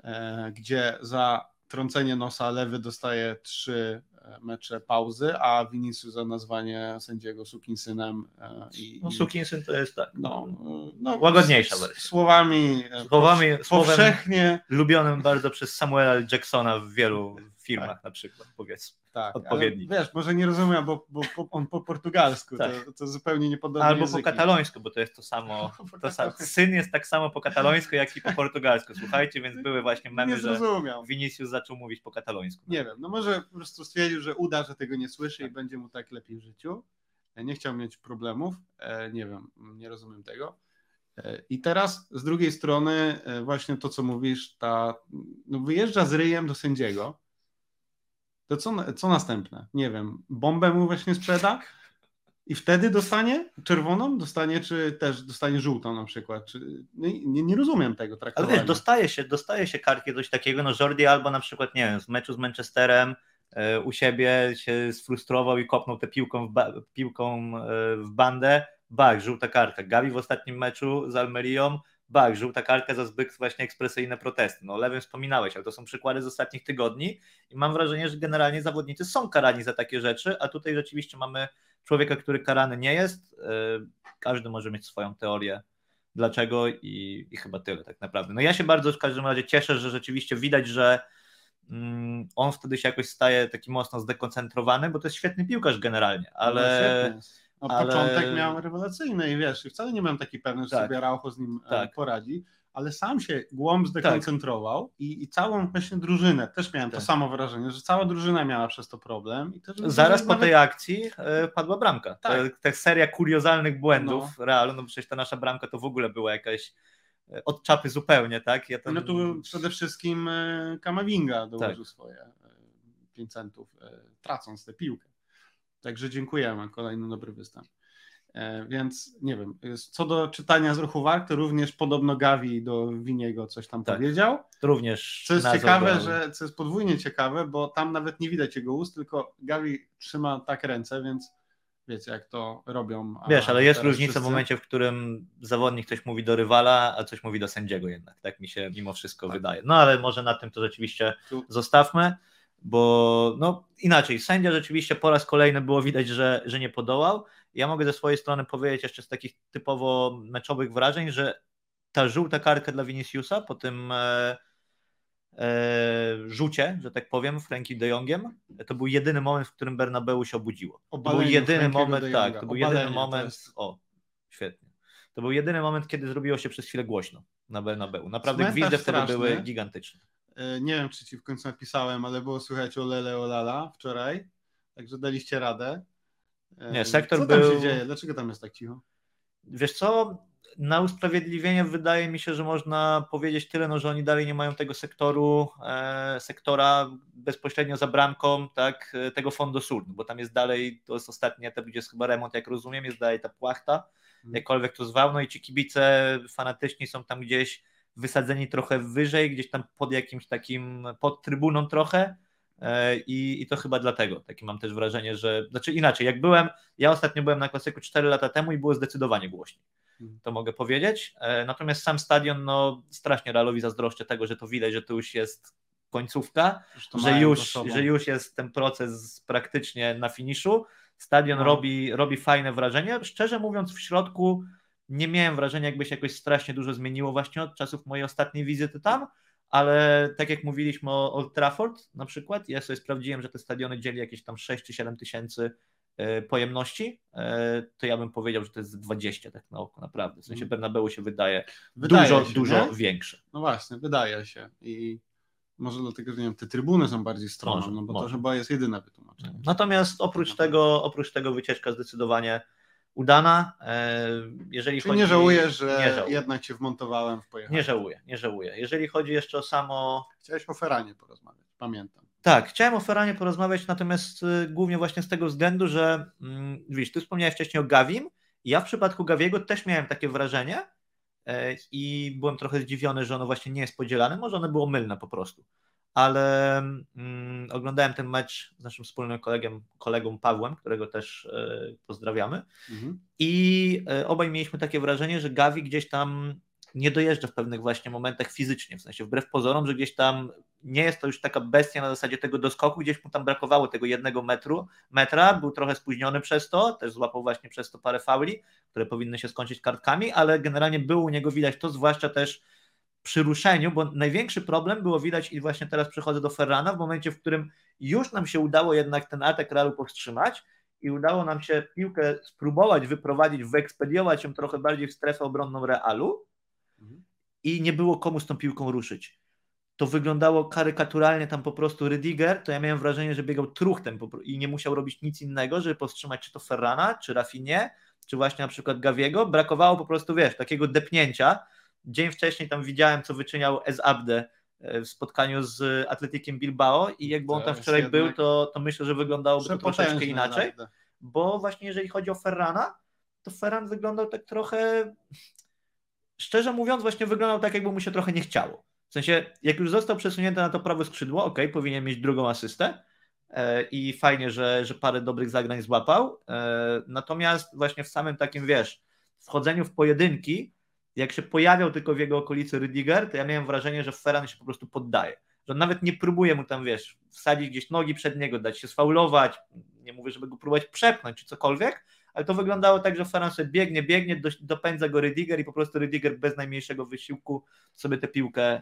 e, gdzie za trącenie nosa lewy dostaje trzy mecze pauzy, a Vinicius za nazwanie sędziego sukinsynem. E, I, no sukinsyn to jest tak. No, no, łagodniejsza wersja. Słowami, słowami powszechnie lubionym bardzo przez Samuela Jacksona w wielu filmach tak. na przykład, powiedzmy. Tak, odpowiedni. wiesz, może nie rozumiem, bo, bo on po portugalsku, tak. to, to zupełnie niepodobne Albo języki. po katalońsku, bo to jest to samo. To sam, syn jest tak samo po katalońsku, jak i po portugalsku. Słuchajcie, więc były właśnie memy, nie że Vinicius zaczął mówić po katalońsku. Nie wiem, no może po prostu stwierdził, że uda, że tego nie słyszy tak. i będzie mu tak lepiej w życiu. Nie chciał mieć problemów, e, nie wiem, nie rozumiem tego. E, I teraz z drugiej strony e, właśnie to, co mówisz, ta, no wyjeżdża z ryjem do sędziego, to co, co następne? Nie wiem, bombę mu właśnie sprzeda i wtedy dostanie czerwoną, dostanie czy też dostanie żółtą na przykład. Czy, no nie, nie rozumiem tego traktowania. Ale wiesz, dostaje się, dostaje się kartki coś takiego, no Jordi albo na przykład, nie wiem, w meczu z Manchesterem e, u siebie się sfrustrował i kopnął tę piłką w, ba piłką e, w bandę, bak, żółta kartka. Gavi w ostatnim meczu z Almerią bak, żółta kartka za zbyt właśnie ekspresyjne protesty. No lewym wspominałeś, ale to są przykłady z ostatnich tygodni i mam wrażenie, że generalnie zawodnicy są karani za takie rzeczy, a tutaj rzeczywiście mamy człowieka, który karany nie jest. E, każdy może mieć swoją teorię dlaczego i, i chyba tyle tak naprawdę. No ja się bardzo w każdym razie cieszę, że rzeczywiście widać, że mm, on wtedy się jakoś staje taki mocno zdekoncentrowany, bo to jest świetny piłkarz generalnie, ale... No, no, ale... Początek miał rewelacyjny i wiesz, wcale nie byłem taki pewny, że tak. sobie Raucho z nim e, tak. poradzi, ale sam się głąb zdekoncentrował tak. i, i całą właśnie drużynę, też miałem tak. to samo wrażenie, że cała drużyna miała przez to problem. I też Zaraz po nawet... tej akcji y, padła bramka. Tak. Ta, seria kuriozalnych błędów no. Realu, no przecież ta nasza bramka to w ogóle była jakaś e, od czapy zupełnie, tak? Ja No tu przede wszystkim Kamavinga dołożył tak. swoje 5 centów, tracąc tę piłkę. Także dziękujemy, kolejny dobry występ. E, więc nie wiem, co do czytania z ruchu walk, to również podobno Gavi do Winiego coś tam tak, powiedział. Również. Co jest ciekawe, że co jest podwójnie ciekawe, bo tam nawet nie widać jego ust, tylko Gavi trzyma tak ręce, więc wiecie, jak to robią. Wiesz, ale jest różnica wszyscy... w momencie, w którym zawodnik coś mówi do rywala, a coś mówi do sędziego jednak. Tak mi się mimo wszystko tak. wydaje. No ale może na tym to rzeczywiście tu... zostawmy bo no inaczej, sędzia rzeczywiście po raz kolejny było widać, że, że nie podołał. Ja mogę ze swojej strony powiedzieć jeszcze z takich typowo meczowych wrażeń, że ta żółta kartka dla Viniciusa po tym e, e, rzucie, że tak powiem, Frankie de Jongiem, to był jedyny moment, w którym Bernabeu się obudziło. To był jedyny moment, tak, to był jedyny moment, jest... o, świetnie. To był jedyny moment, kiedy zrobiło się przez chwilę głośno na Bernabeu. Naprawdę Cmentarz gwizdy wtedy były gigantyczne. E, nie wiem, czy ci w końcu napisałem, ale było słychać o Lele Olala wczoraj, także daliście radę. E, nie, sektor Co tam był... się dzieje? Dlaczego tam jest tak cicho? Wiesz co, na usprawiedliwienie wydaje mi się, że można powiedzieć tyle, no, że oni dalej nie mają tego sektoru, e, sektora bezpośrednio za bramką, tak, e, tego Fondo Sur, bo tam jest dalej, to jest ostatnie, to jest chyba remont, jak rozumiem, jest dalej ta płachta, mhm. jakkolwiek to zwał, no i ci kibice fanatyczni są tam gdzieś wysadzeni trochę wyżej, gdzieś tam pod jakimś takim, pod trybuną trochę, e, i, I to chyba dlatego. Takie mam też wrażenie, że. Znaczy inaczej, jak byłem, ja ostatnio byłem na klasyku 4 lata temu i było zdecydowanie głośniej. Mhm. to mogę powiedzieć. E, natomiast sam stadion, no strasznie Realowi zazdroszczę tego, że to widać, że to już jest końcówka, że już, że już jest ten proces praktycznie na finiszu. Stadion no. robi, robi fajne wrażenie. Szczerze mówiąc, w środku nie miałem wrażenia, jakby się jakoś strasznie dużo zmieniło właśnie od czasów mojej ostatniej wizyty tam, ale tak jak mówiliśmy o Old Trafford na przykład, ja sobie sprawdziłem, że te stadiony dzieli jakieś tam 6 czy 7 tysięcy E, pojemności, e, to ja bym powiedział, że to jest 20 tak na oko, naprawdę. W sensie mhm. Bernabeu się wydaje, wydaje dużo, się, dużo nie? większe. No właśnie, wydaje się i może dlatego, że nie wiem, te trybuny są bardziej strome, no bo może. to chyba jest jedyne wytłumaczenie. Natomiast oprócz tego, oprócz tego wycieczka zdecydowanie udana. E, jeżeli Czyli chodzi... nie żałujesz, że nie żałuję. jednak cię wmontowałem w pojechanie? Nie żałuję, nie żałuję. Jeżeli chodzi jeszcze o samo... Chciałeś o Feranie porozmawiać, pamiętam. Tak, chciałem o Ferranie porozmawiać, natomiast y, głównie właśnie z tego względu, że mm, wiesz, ty wspomniałeś wcześniej o Gawim. Ja w przypadku Gawiego też miałem takie wrażenie e, i byłem trochę zdziwiony, że ono właśnie nie jest podzielane. Może ono było mylne po prostu. Ale mm, oglądałem ten mecz z naszym wspólnym kolegiem, kolegą Pawłem, którego też e, pozdrawiamy. Mhm. I e, obaj mieliśmy takie wrażenie, że Gawi gdzieś tam nie dojeżdża w pewnych właśnie momentach fizycznie, w sensie wbrew pozorom, że gdzieś tam nie jest to już taka bestia na zasadzie tego doskoku, gdzieś mu tam brakowało tego jednego metru, metra, był trochę spóźniony przez to, też złapał właśnie przez to parę fauli, które powinny się skończyć kartkami, ale generalnie było u niego widać to, zwłaszcza też przy ruszeniu, bo największy problem było widać i właśnie teraz przechodzę do Ferrana, w momencie, w którym już nam się udało jednak ten atak Realu powstrzymać i udało nam się piłkę spróbować wyprowadzić, wyekspediować ją trochę bardziej w strefę obronną Realu mhm. i nie było komu z tą piłką ruszyć to wyglądało karykaturalnie tam po prostu Rydiger, to ja miałem wrażenie, że biegał truchtem i nie musiał robić nic innego, żeby powstrzymać czy to Ferrana, czy Rafinie, czy właśnie na przykład Gawiego. Brakowało po prostu, wiesz, takiego depnięcia. Dzień wcześniej tam widziałem, co wyczyniał Ez Abde e, w spotkaniu z Atletikiem Bilbao i jakby on tam wczoraj był, to, to myślę, że wyglądałoby to troszeczkę inaczej, bo właśnie jeżeli chodzi o Ferrana, to Ferran wyglądał tak trochę, szczerze mówiąc, właśnie wyglądał tak, jakby mu się trochę nie chciało. W sensie, jak już został przesunięty na to prawe skrzydło, ok, powinien mieć drugą asystę e, i fajnie, że, że parę dobrych zagrań złapał. E, natomiast właśnie w samym takim, wiesz, wchodzeniu w pojedynki, jak się pojawiał tylko w jego okolicy Rydiger, to ja miałem wrażenie, że Ferran się po prostu poddaje. Że on nawet nie próbuje mu tam, wiesz, wsadzić gdzieś nogi przed niego, dać się sfaulować, nie mówię, żeby go próbować przepchnąć czy cokolwiek, ale to wyglądało tak, że Ferran sobie biegnie, biegnie, do, dopędza go Rydiger i po prostu Rydiger bez najmniejszego wysiłku sobie tę piłkę y,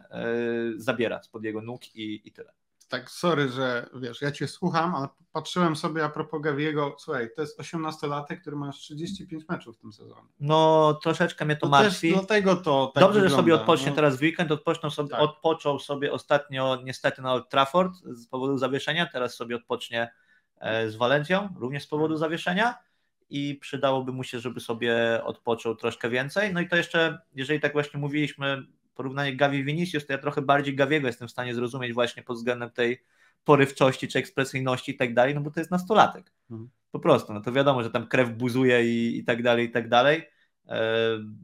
zabiera spod jego nóg i, i tyle. Tak, sorry, że wiesz, ja cię słucham, ale patrzyłem sobie a propos Gawiego, słuchaj, to jest 18-latek, który ma 35 meczów w tym sezonie. No, troszeczkę mnie to, to martwi. dlatego to tak Dobrze, wygląda. że sobie odpocznie no. teraz w weekend, odpoczął sobie, tak. odpoczął sobie ostatnio niestety na Old Trafford z powodu zawieszenia, teraz sobie odpocznie e, z Walencją, również z powodu zawieszenia i przydałoby mu się, żeby sobie odpoczął troszkę więcej. No i to jeszcze, jeżeli tak właśnie mówiliśmy, porównanie Gavi Vinicius, to ja trochę bardziej Gaviego jestem w stanie zrozumieć właśnie pod względem tej porywczości czy ekspresyjności i tak dalej, no bo to jest nastolatek. Mhm. Po prostu, no to wiadomo, że tam krew buzuje i, i tak dalej, i tak dalej. E,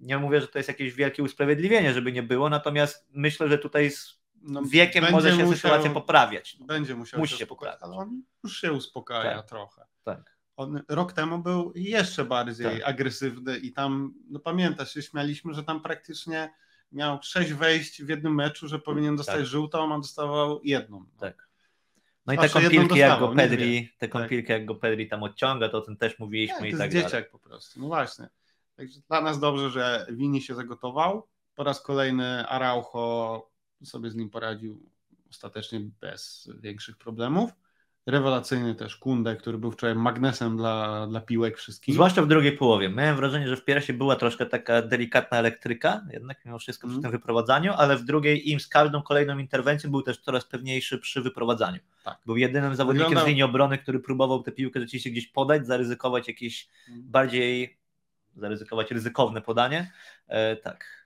nie mówię, że to jest jakieś wielkie usprawiedliwienie, żeby nie było, natomiast myślę, że tutaj z no, wiekiem może się musiał, sytuacja poprawiać. No. Będzie musiał Musi się poprawiać. Ale on już się uspokaja tak, trochę. Tak on rok temu był jeszcze bardziej tak. agresywny i tam, no pamiętasz, się śmialiśmy, że tam praktycznie miał sześć wejść w jednym meczu, że powinien dostać tak. żółtą, a dostawał jedną. Tak. No i te kąpielki jak go Pedri, te kąpielki tak. jak go Pedri tam odciąga, to o tym też mówiliśmy tak, i tak dalej. dzieciak po prostu, no właśnie. Także dla nas dobrze, że Wini się zagotował. Po raz kolejny Araujo sobie z nim poradził ostatecznie bez większych problemów. Rewelacyjny też Kunde, który był wczoraj magnesem dla, dla piłek wszystkich. Zwłaszcza w drugiej połowie. Miałem wrażenie, że w pierwszej była troszkę taka delikatna elektryka, jednak mimo wszystko przy mm. tym wyprowadzaniu, ale w drugiej im z każdą kolejną interwencją był też coraz pewniejszy przy wyprowadzaniu. Tak. Był jedynym zawodnikiem Wyglądał... z linii obrony, który próbował tę piłkę rzeczywiście gdzieś podać, zaryzykować jakieś mm. bardziej zaryzykować ryzykowne podanie. E, tak.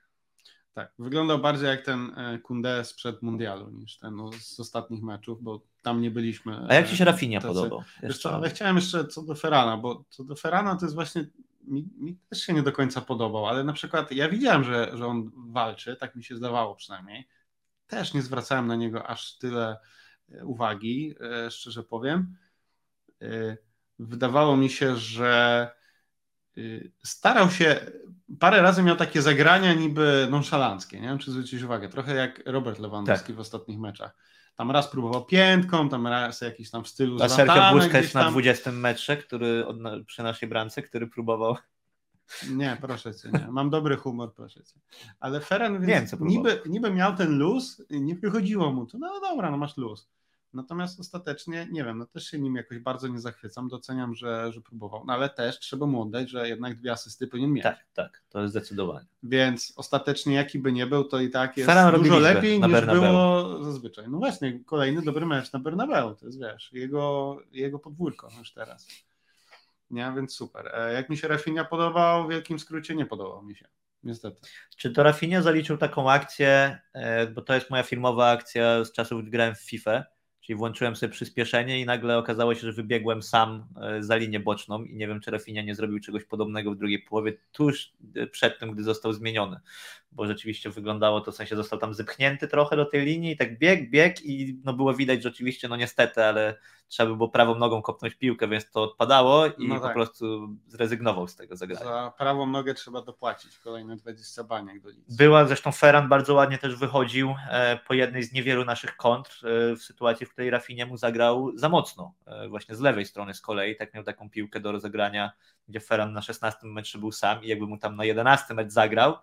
Tak, wyglądał bardziej jak ten e, Kunde sprzed mundialu niż ten z ostatnich meczów, bo tam nie byliśmy. A jak Ci się e, Rafinha podobał? Wiesz co, ale chciałem jeszcze co do Ferrana, bo co do Ferrana to jest właśnie mi, mi, też się nie do końca podobał, ale na przykład ja widziałem, że, że on walczy, tak mi się zdawało przynajmniej. Też nie zwracałem na niego aż tyle uwagi, szczerze powiem. Wydawało mi się, że starał się, parę razy miał takie zagrania niby nonszalanckie, nie wiem czy zwrócić uwagę, trochę jak Robert Lewandowski tak. w ostatnich meczach. Tam raz próbował piętką, tam raz jakiś tam w stylu A Sergio Busquets tam... na 20 metrze, który przy naszej bramce, który próbował nie, proszę cię, nie. Mam dobry humor, proszę cię. Ale więc wiem, niby, niby miał ten luz, nie wychodziło mu to. No dobra, no masz luz. Natomiast ostatecznie, nie wiem, no też się nim jakoś bardzo nie zachwycam, doceniam, że, że próbował, no ale też trzeba mu oddać, że jednak dwie asysty powinien mieć. Tak, tak, to jest zdecydowanie. Więc ostatecznie jaki by nie był, to i tak jest dużo lepiej niż Bernabeu. było zazwyczaj. No właśnie, kolejny dobry mecz na Bernabeu, to jest wiesz, jego, jego podwórko już teraz. Nie, więc super. E, jak mi się Rafinha podobał, w wielkim skrócie nie podobał mi się. Niestety. Czy to Rafinha zaliczył taką akcję, e, bo to jest moja filmowa akcja z czasów, gdy grałem w FIFA, Czyli włączyłem sobie przyspieszenie i nagle okazało się, że wybiegłem sam e, za linię boczną i nie wiem, czy Rafinha nie zrobił czegoś podobnego w drugiej połowie, tuż e, przed tym, gdy został zmieniony, bo rzeczywiście wyglądało to, w sensie został tam zepchnięty trochę do tej linii i tak bieg, bieg i no było widać, że oczywiście, no niestety, ale trzeba by było prawą nogą kopnąć piłkę, więc to odpadało i no tak. po prostu zrezygnował z tego zagrania. Za prawą nogę trzeba dopłacić kolejne 20 baniek do nic. Była zresztą Ferran bardzo ładnie też wychodził e, po jednej z niewielu naszych kontr w sytuacji, w której Rafinha mu zagrał za mocno, e, właśnie z lewej strony z kolei, tak miał taką piłkę do rozegrania, gdzie Ferran na 16 meczu był sam i jakby mu tam na 11 mecz zagrał,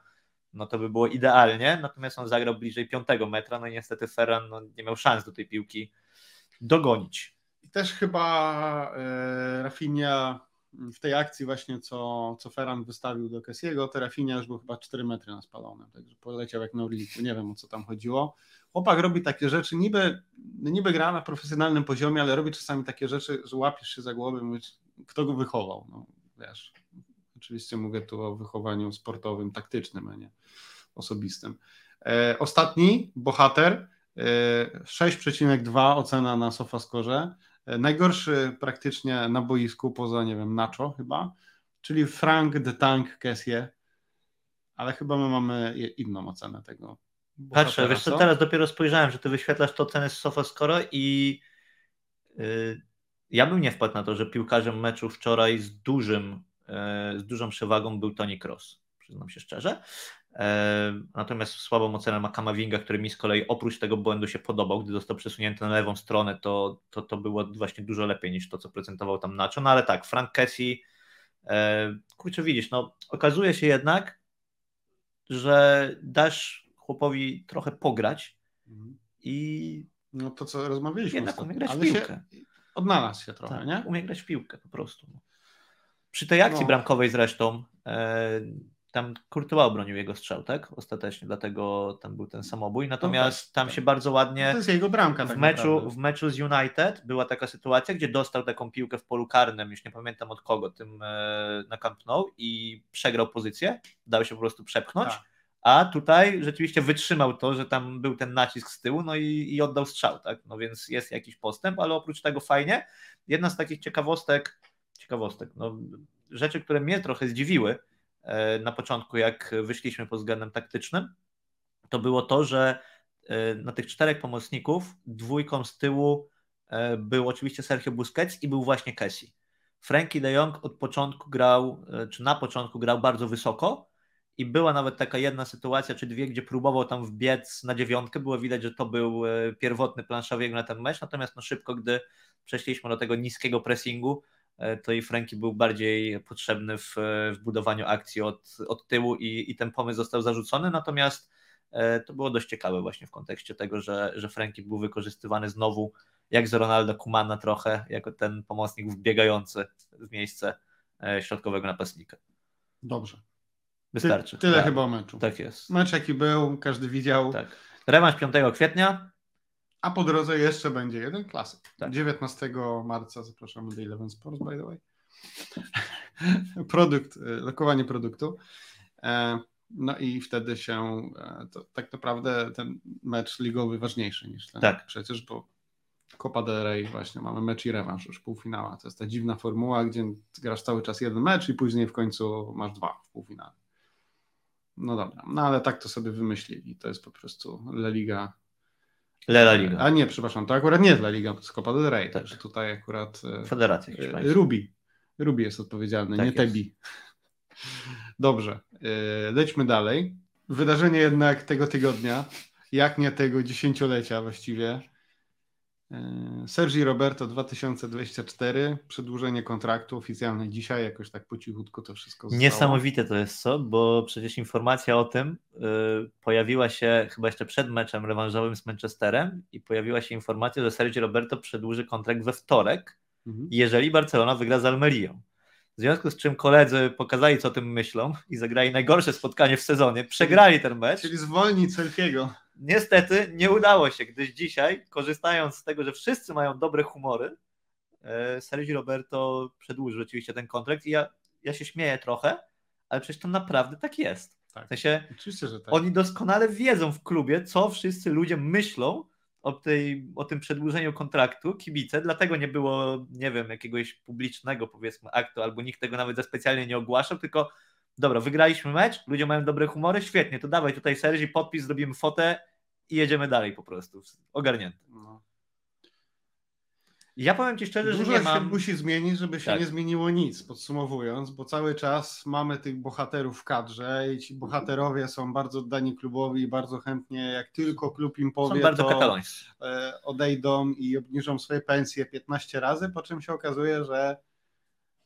no to by było idealnie, natomiast on zagrał bliżej 5 metra, no i niestety Ferran no, nie miał szans do tej piłki dogonić. Też chyba e, Rafinha w tej akcji właśnie, co, co Ferran wystawił do Kessiego, to Rafinha już był chyba 4 metry na spalonym, także poleciał jak na ulicy, nie wiem o co tam chodziło. Chłopak robi takie rzeczy, niby, niby gra na profesjonalnym poziomie, ale robi czasami takie rzeczy, że łapiesz się za głowę i mówisz, kto go wychował, no wiesz. Oczywiście mówię tu o wychowaniu sportowym, taktycznym, a nie osobistym. E, ostatni bohater, e, 6,2 ocena na SofaScore. Najgorszy praktycznie na boisku, poza, nie wiem, Nacho chyba, czyli Frank the Tank Kessie, ale chyba my mamy inną ocenę tego. Patrzę, wiesz co, teraz dopiero spojrzałem, że ty wyświetlasz to ocenę z SofaScore i yy, ja bym nie wpadł na to, że piłkarzem meczu wczoraj z dużym, yy, z dużą przewagą był Tony Cross, przyznam się szczerze. E, natomiast słabą ocenę ma Kamavinga, który mi z kolei oprócz tego błędu się podobał, gdy został przesunięty na lewą stronę, to, to, to było właśnie dużo lepiej niż to, co prezentował tam Nacho. No ale tak, Frank Kessie, e, kurczę widzisz, no okazuje się jednak, że dasz chłopowi trochę pograć mhm. i no to co rozmawialiśmy jednak umie grać w piłkę. Się, odnalazł się trochę, tak, nie? Umie grać w piłkę po prostu. Przy tej akcji no. bramkowej zresztą e, tam Courtois obronił jego strzał, tak? Ostatecznie, dlatego tam był ten samobój. Natomiast no tam się bardzo ładnie. To jest jego bramka. W, tak meczu, w meczu z United była taka sytuacja, gdzie dostał taką piłkę w polu karnym, już nie pamiętam od kogo, tym e, na Camp Nou i przegrał pozycję, dał się po prostu przepchnąć. Tak. A tutaj rzeczywiście wytrzymał to, że tam był ten nacisk z tyłu, no i, i oddał strzał, tak? No więc jest jakiś postęp, ale oprócz tego fajnie. Jedna z takich ciekawostek, ciekawostek, no rzeczy, które mnie trochę zdziwiły, na początku, jak wyszliśmy pod względem taktycznym, to było to, że e, na tych czterech pomocników dwójką z tyłu e, był oczywiście Sergio Busquets i był właśnie Kessie. Frankie de Jong od początku grał, czy na początku grał bardzo wysoko i była nawet taka jedna sytuacja, czy dwie, gdzie próbował tam wbiec na dziewiątkę, było widać, że to był pierwotny plan na ten mecz, natomiast no szybko, gdy przeszliśmy do tego niskiego pressingu, E, to i Franki był bardziej potrzebny w, w budowaniu akcji od, od tyłu i, i ten pomysł został zarzucony, natomiast e, to było dość ciekawe właśnie w kontekście tego, że, że Franki był wykorzystywany znowu jak z Ronaldo Kumana trochę, jako ten pomocnik wbiegający w miejsce e, środkowego napastnika. Dobrze. Wystarczy. Ty, tyle tak. chyba o meczu. Tak jest. Mecz jaki był, każdy widział. Tak. Rewanż 5 kwietnia. A po drodze jeszcze będzie jeden klasyk. Tak. 19 marca zapraszamy do Eleven Sports, by the way. Produkt, e, lokowanie produktu. E, no i wtedy się to tak naprawdę ten mecz ligowy ważniejszy niż ten. Tak. Przecież, bo Copa del Rey właśnie mamy mecz i rewanż, już półfinała. To jest ta dziwna formuła, gdzie grasz cały czas jeden mecz i później w końcu masz dwa w półfinale. No dobra, no ale tak to sobie wymyślili. To jest po prostu La Liga. La Liga. A nie, przepraszam, to akurat nie jest La Liga, to jest Copa del Rey. Tak. Także tutaj akurat e, Federacja e, Rubi. Rubi jest odpowiedzialny, tak nie jest. Tebi. Dobrze, e, lećmy dalej. Wydarzenie jednak tego tygodnia, jak nie tego dziesięciolecia właściwie, Sergi Roberto 2024, przedłużenie kontraktu oficjalne dzisiaj, jakoś tak po cichutku to wszystko zostało. Niesamowite to jest co, bo przecież informacja o tym yy, pojawiła się chyba jeszcze przed meczem rewanżowym z Manchesterem i pojawiła się informacja, że Sergi Roberto przedłuży kontrakt we wtorek, mhm. jeżeli Barcelona wygra z Almerią. W związku z czym koledzy pokazali, co o tym myślą i zagrali najgorsze spotkanie w sezonie. Przegrali ten mecz. Czyli zwolnić Selfiego. Niestety nie udało się, gdyż dzisiaj, korzystając z tego, że wszyscy mają dobre humory, e, Sergi Roberto przedłużył rzeczywiście ten kontrakt i ja, ja się śmieję trochę, ale przecież to naprawdę tak jest. Tak. W sensie, Oczywiście, że tak. Oni doskonale wiedzą w klubie, co wszyscy ludzie myślą o, tej, o tym przedłużeniu kontraktu, kibice, dlatego nie było, nie wiem, jakiegoś publicznego powiedzmy aktu, albo nikt tego nawet za specjalnie nie ogłaszał, tylko dobra, wygraliśmy mecz, ludzie mają dobre humory, świetnie, to dawaj tutaj Sergi, podpis, zrobimy fotę i jedziemy dalej po prostu, ogarnięty. No. Ja powiem Ci szczerze, Dużo że nie mam... się musi zmienić, żeby się tak. nie zmieniło nic, podsumowując, bo cały czas mamy tych bohaterów w kadrze i ci bohaterowie są bardzo oddani klubowi i bardzo chętnie, jak tylko klub im powie, są bardzo to e, odejdą i obniżą swoje pensje 15 razy, po czym się okazuje, że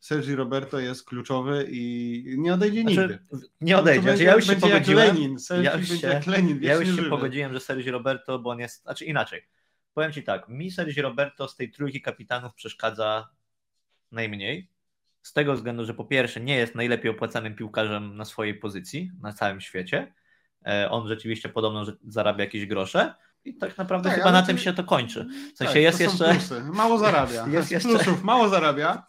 Sergi Roberto jest kluczowy i nie odejdzie znaczy, nigdy. Nie odejdzie. Znaczy, ja już się pogodziłem. Lenin. ja już się, Lenin, ja już się pogodziłem, że Sergi Roberto, bo on jest. Znaczy inaczej. Powiem Ci tak, mi Sergi Roberto z tej trójki kapitanów przeszkadza najmniej. Z tego względu, że po pierwsze nie jest najlepiej opłacanym piłkarzem na swojej pozycji na całym świecie. E, on rzeczywiście podobno zarabia jakieś grosze. I tak naprawdę tak, chyba na tym się to kończy. W sensie tak, jest jeszcze. Plusy. Mało zarabia. Jest jeszcze... plusów mało zarabia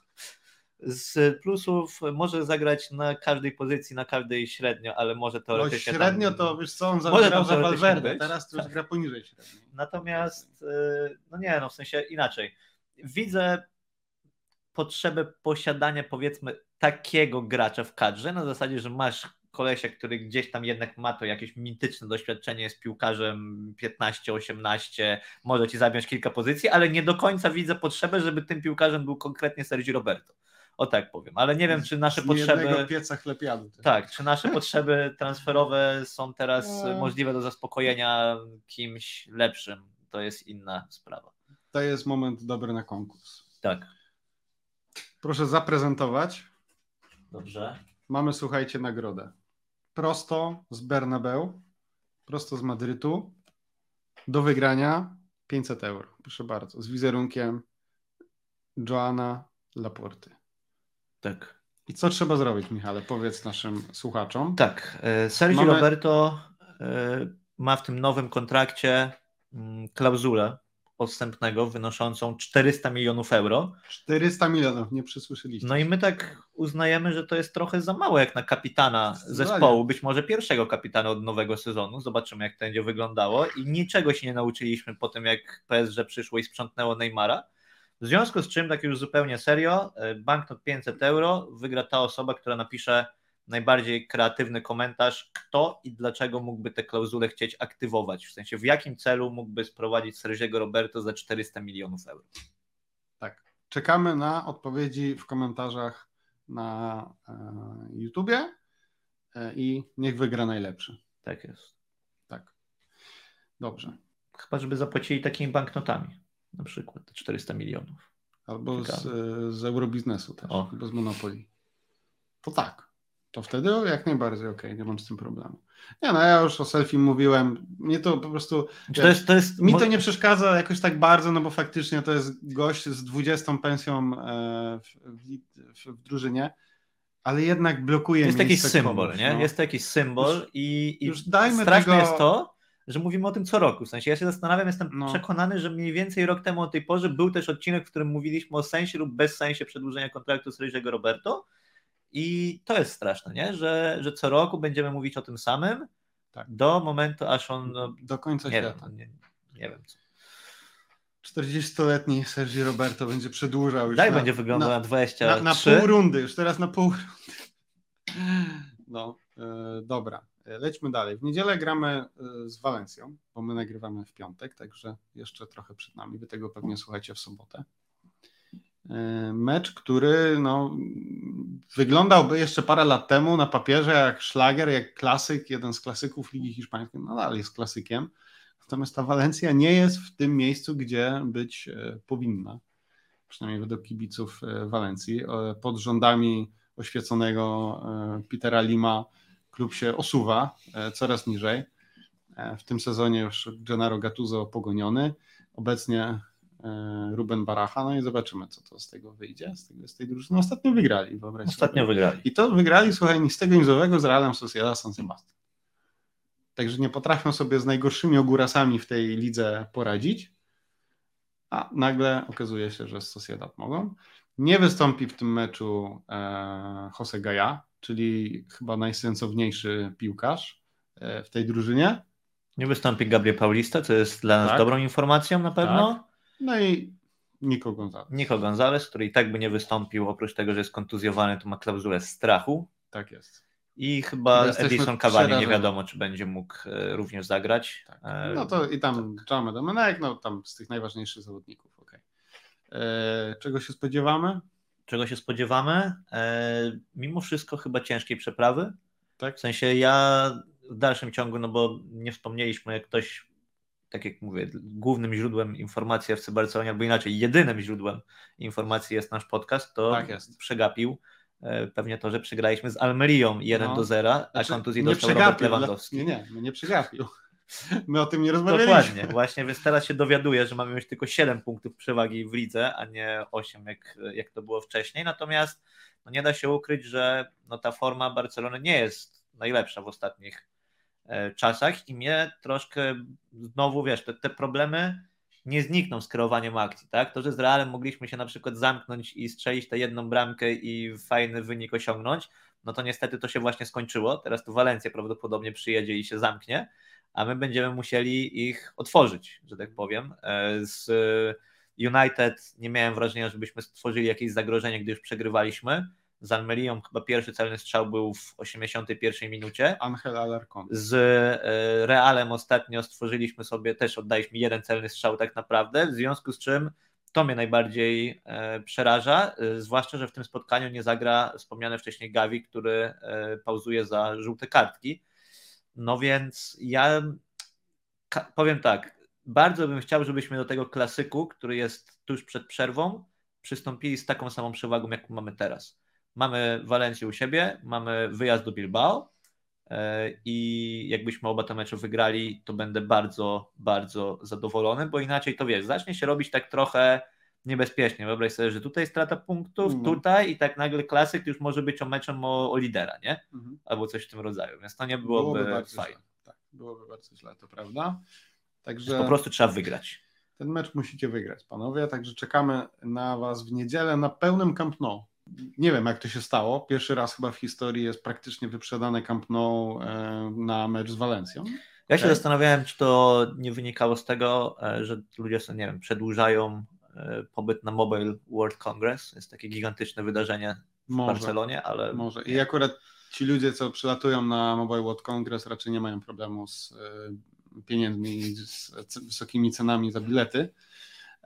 z plusów może zagrać na każdej pozycji, na każdej średnio, ale może teoretycznie. No średnio tam, to wiesz co, on zagrał za Valverde, teraz to już tak. gra poniżej średnio. Natomiast, y, no nie, no w sensie inaczej. Widzę potrzebę posiadania powiedzmy takiego gracza w kadrze, na zasadzie, że masz kolesia, który gdzieś tam jednak ma to jakieś mityczne doświadczenie, jest piłkarzem 15-18, może ci zająć kilka pozycji, ale nie do końca widzę potrzebę, żeby tym piłkarzem był konkretnie Sergio Roberto. O tak powiem, ale nie wiem, czy nasze Z potrzeby. pieca chlepiadu. Tak, czy nasze potrzeby transferowe są teraz no. możliwe do zaspokojenia kimś lepszym. To jest inna sprawa. To jest moment dobry na konkurs. Tak. Proszę zaprezentować. Dobrze. Mamy, słuchajcie, nagrodę. Prosto z Bernabeu, prosto z Madrytu, do wygrania 500 euro. Proszę bardzo, z wizerunkiem Joana Laporty. Tak. I co trzeba zrobić, Michale? Powiedz naszym słuchaczom. Tak. E, Sergio Mamy... Roberto e, ma w tym nowym kontrakcie mm, klauzulę odstępnego wynoszącą 400 milionów euro. 400 milionów, nie przysłyszeliście. No i my tak uznajemy, że to jest trochę za mało jak na kapitana zespołu, być może pierwszego kapitana od nowego sezonu. Zobaczymy, jak to będzie wyglądało. I niczego się nie nauczyliśmy po tym, jak PSG przyszło i sprzątnęło Neymara. W związku z czym, tak już zupełnie serio, e, banknot 500 euro wygra ta osoba, która napisze najbardziej kreatywny komentarz, kto i dlaczego mógłby te klauzule chcieć aktywować, w sensie w jakim celu mógłby sprowadzić Sergiego Roberto za 400 milionów euro. Tak. Czekamy na odpowiedzi w komentarzach na e, YouTubie e, i niech wygra najlepszy. Tak jest. Tak. Dobrze. Chyba, żeby zapłacili takimi banknotami na przykład 400 milionów. Albo z, z eurobiznesu też, o. albo z Monopoly. To tak. to wtedy jak najbardziej okej, okay, nie mam z tym problemu. Nie, no ja już o selfie mówiłem. Mnie to po prostu. To jest, to jest... Mi to nie przeszkadza jakoś tak bardzo, no bo faktycznie to jest gość z 20 pensją e, w, w, w drużynie, ale jednak blokuje Jest jakiś symbol, nie? No. Jest to jakiś symbol już, i, i już dajmy straszne tego... jest to, że mówimy o tym co roku. W sensie ja się zastanawiam, jestem no. przekonany, że mniej więcej rok temu o tej porze był też odcinek, w którym mówiliśmy o sensie lub bez sensie przedłużenia kontraktu z Ryżego Roberto i to jest straszne, nie? Że, że co roku będziemy mówić o tym samym tak. do momentu, aż on. No, do końca nie świata. Wiem, nie, nie wiem co. 40-letni Sergi Roberto będzie przedłużał już. Daj na, będzie wyglądał na, na 20. Na, na pół rundy, już teraz na pół rundy. No, e, dobra. Lećmy dalej. W niedzielę gramy e, z Walencją, bo my nagrywamy w piątek, także jeszcze trochę przed nami. Wy tego pewnie słuchacie w sobotę. E, mecz, który no, wyglądałby jeszcze parę lat temu na papierze jak szlager, jak klasyk, jeden z klasyków Ligi Hiszpańskiej, nadal jest klasykiem. Natomiast ta Walencja nie jest w tym miejscu, gdzie być e, powinna, przynajmniej według kibiców e, Walencji. Pod rządami oświeconego Petera Lima klub się osuwa coraz niżej. W tym sezonie już Gennaro Gattuso pogoniony. Obecnie E, Ruben Baracha, no i zobaczymy, co to z tego wyjdzie, z, tego, z tej drużyny. Ostatnio wygrali, wyobraźcie Ostatnio sobie. wygrali. I to wygrali, słuchaj, nic z tego nizowego z Realem Sociedad San Sebastian. Także nie potrafią sobie z najgorszymi ogórasami w tej lidze poradzić, a nagle okazuje się, że z Sociedad mogą. Nie wystąpi w tym meczu e, Jose Gaja, czyli chyba najsensowniejszy piłkarz e, w tej drużynie. Nie wystąpi Gabriel Paulista, co jest dla nas tak. dobrą informacją na pewno. Tak. No i Nico Gonzalez. Nico Gonzalez, który i tak by nie wystąpił, oprócz tego, że jest kontuzjowany, to ma klauzulę strachu. Tak jest. I chyba Edison Cavani nie wiadomo, czy będzie mógł e, również zagrać. Tak. E, no to i tam tak. Jaume Domenek, no tam z tych najważniejszych zawodników. Okay. Czego się spodziewamy? Czego się spodziewamy? E, mimo wszystko chyba ciężkiej przeprawy. Tak? W sensie ja w dalszym ciągu, no bo nie wspomnieliśmy, jak ktoś tak jak mówię, głównym źródłem informacji w Barcelonie, albo inaczej, jedynym źródłem informacji jest nasz podcast, to tak przegapił e, pewnie to, że przegraliśmy z Almerią 1 no. do 0, a znaczy, kontuzji dostał Robert Lewandowski. Nie, nie, my nie przegapił. My o tym nie rozmawialiśmy. Dokładnie, właśnie, więc teraz się dowiaduję, że mamy już tylko 7 punktów przewagi w lidze, a nie 8, jak, jak to było wcześniej. Natomiast no nie da się ukryć, że no ta forma Barcelony nie jest najlepsza w ostatnich E, czasach i mnie troszkę znowu, wiesz, te, te problemy nie znikną z kreowaniem akcji, tak? To, że z Realem mogliśmy się na przykład zamknąć i strzelić tę jedną bramkę i fajny wynik osiągnąć, no to niestety to się właśnie skończyło. Teraz to Walencja prawdopodobnie przyjedzie i się zamknie, a my będziemy musieli ich otworzyć, że tak powiem. E, z United nie miałem wrażenia, żebyśmy stworzyli jakieś zagrożenie, gdy już przegrywaliśmy z Almerią chyba pierwszy celny strzał był w 81 minucie. Angel Alarcon. Z e, Realem ostatnio stworzyliśmy sobie, też oddaliśmy jeden celny strzał tak naprawdę, w związku z czym to mnie najbardziej e, przeraża, e, zwłaszcza, że w tym spotkaniu nie zagra wspomniany wcześniej Gavi, który pauzuje za żółte kartki. No więc ja powiem tak, bardzo bym chciał, żebyśmy do tego klasyku, który jest tuż przed przerwą, przystąpili z taką samą przewagą, jaką mamy teraz. Mamy Walencję u siebie, mamy wyjazd do Bilbao e, i jakbyśmy oba te mecze wygrali, to będę bardzo, bardzo zadowolony, bo inaczej to wiesz, zacznie się robić tak trochę niebezpiecznie. Wyobraź sobie, że tutaj strata punktów, mm. tutaj i tak nagle klasyk już może być o meczem o, o lidera, nie? Mm. Albo coś w tym rodzaju, więc to nie byłoby, byłoby fajne. Tak, byłoby bardzo źle, to prawda. Także po prostu trzeba wygrać. Ten mecz musicie wygrać, panowie, także czekamy na was w niedzielę na pełnym Camp Nou nie wiem jak to się stało. Pierwszy raz chyba w historii jest praktycznie wyprzedane Camp Nou e, na mecz z Walencją. Ja się tak. zastanawiałem, czy to nie wynikało z tego, e, że ludzie sobie, nie wiem, przedłużają pobyt na Mobile World Congress. Jest takie gigantyczne wydarzenie w może, Barcelonie, ale. Może. I akurat ci ludzie, co przylatują na Mobile World Congress, raczej nie mają problemu z pieniędzmi, z wysokimi cenami za bilety.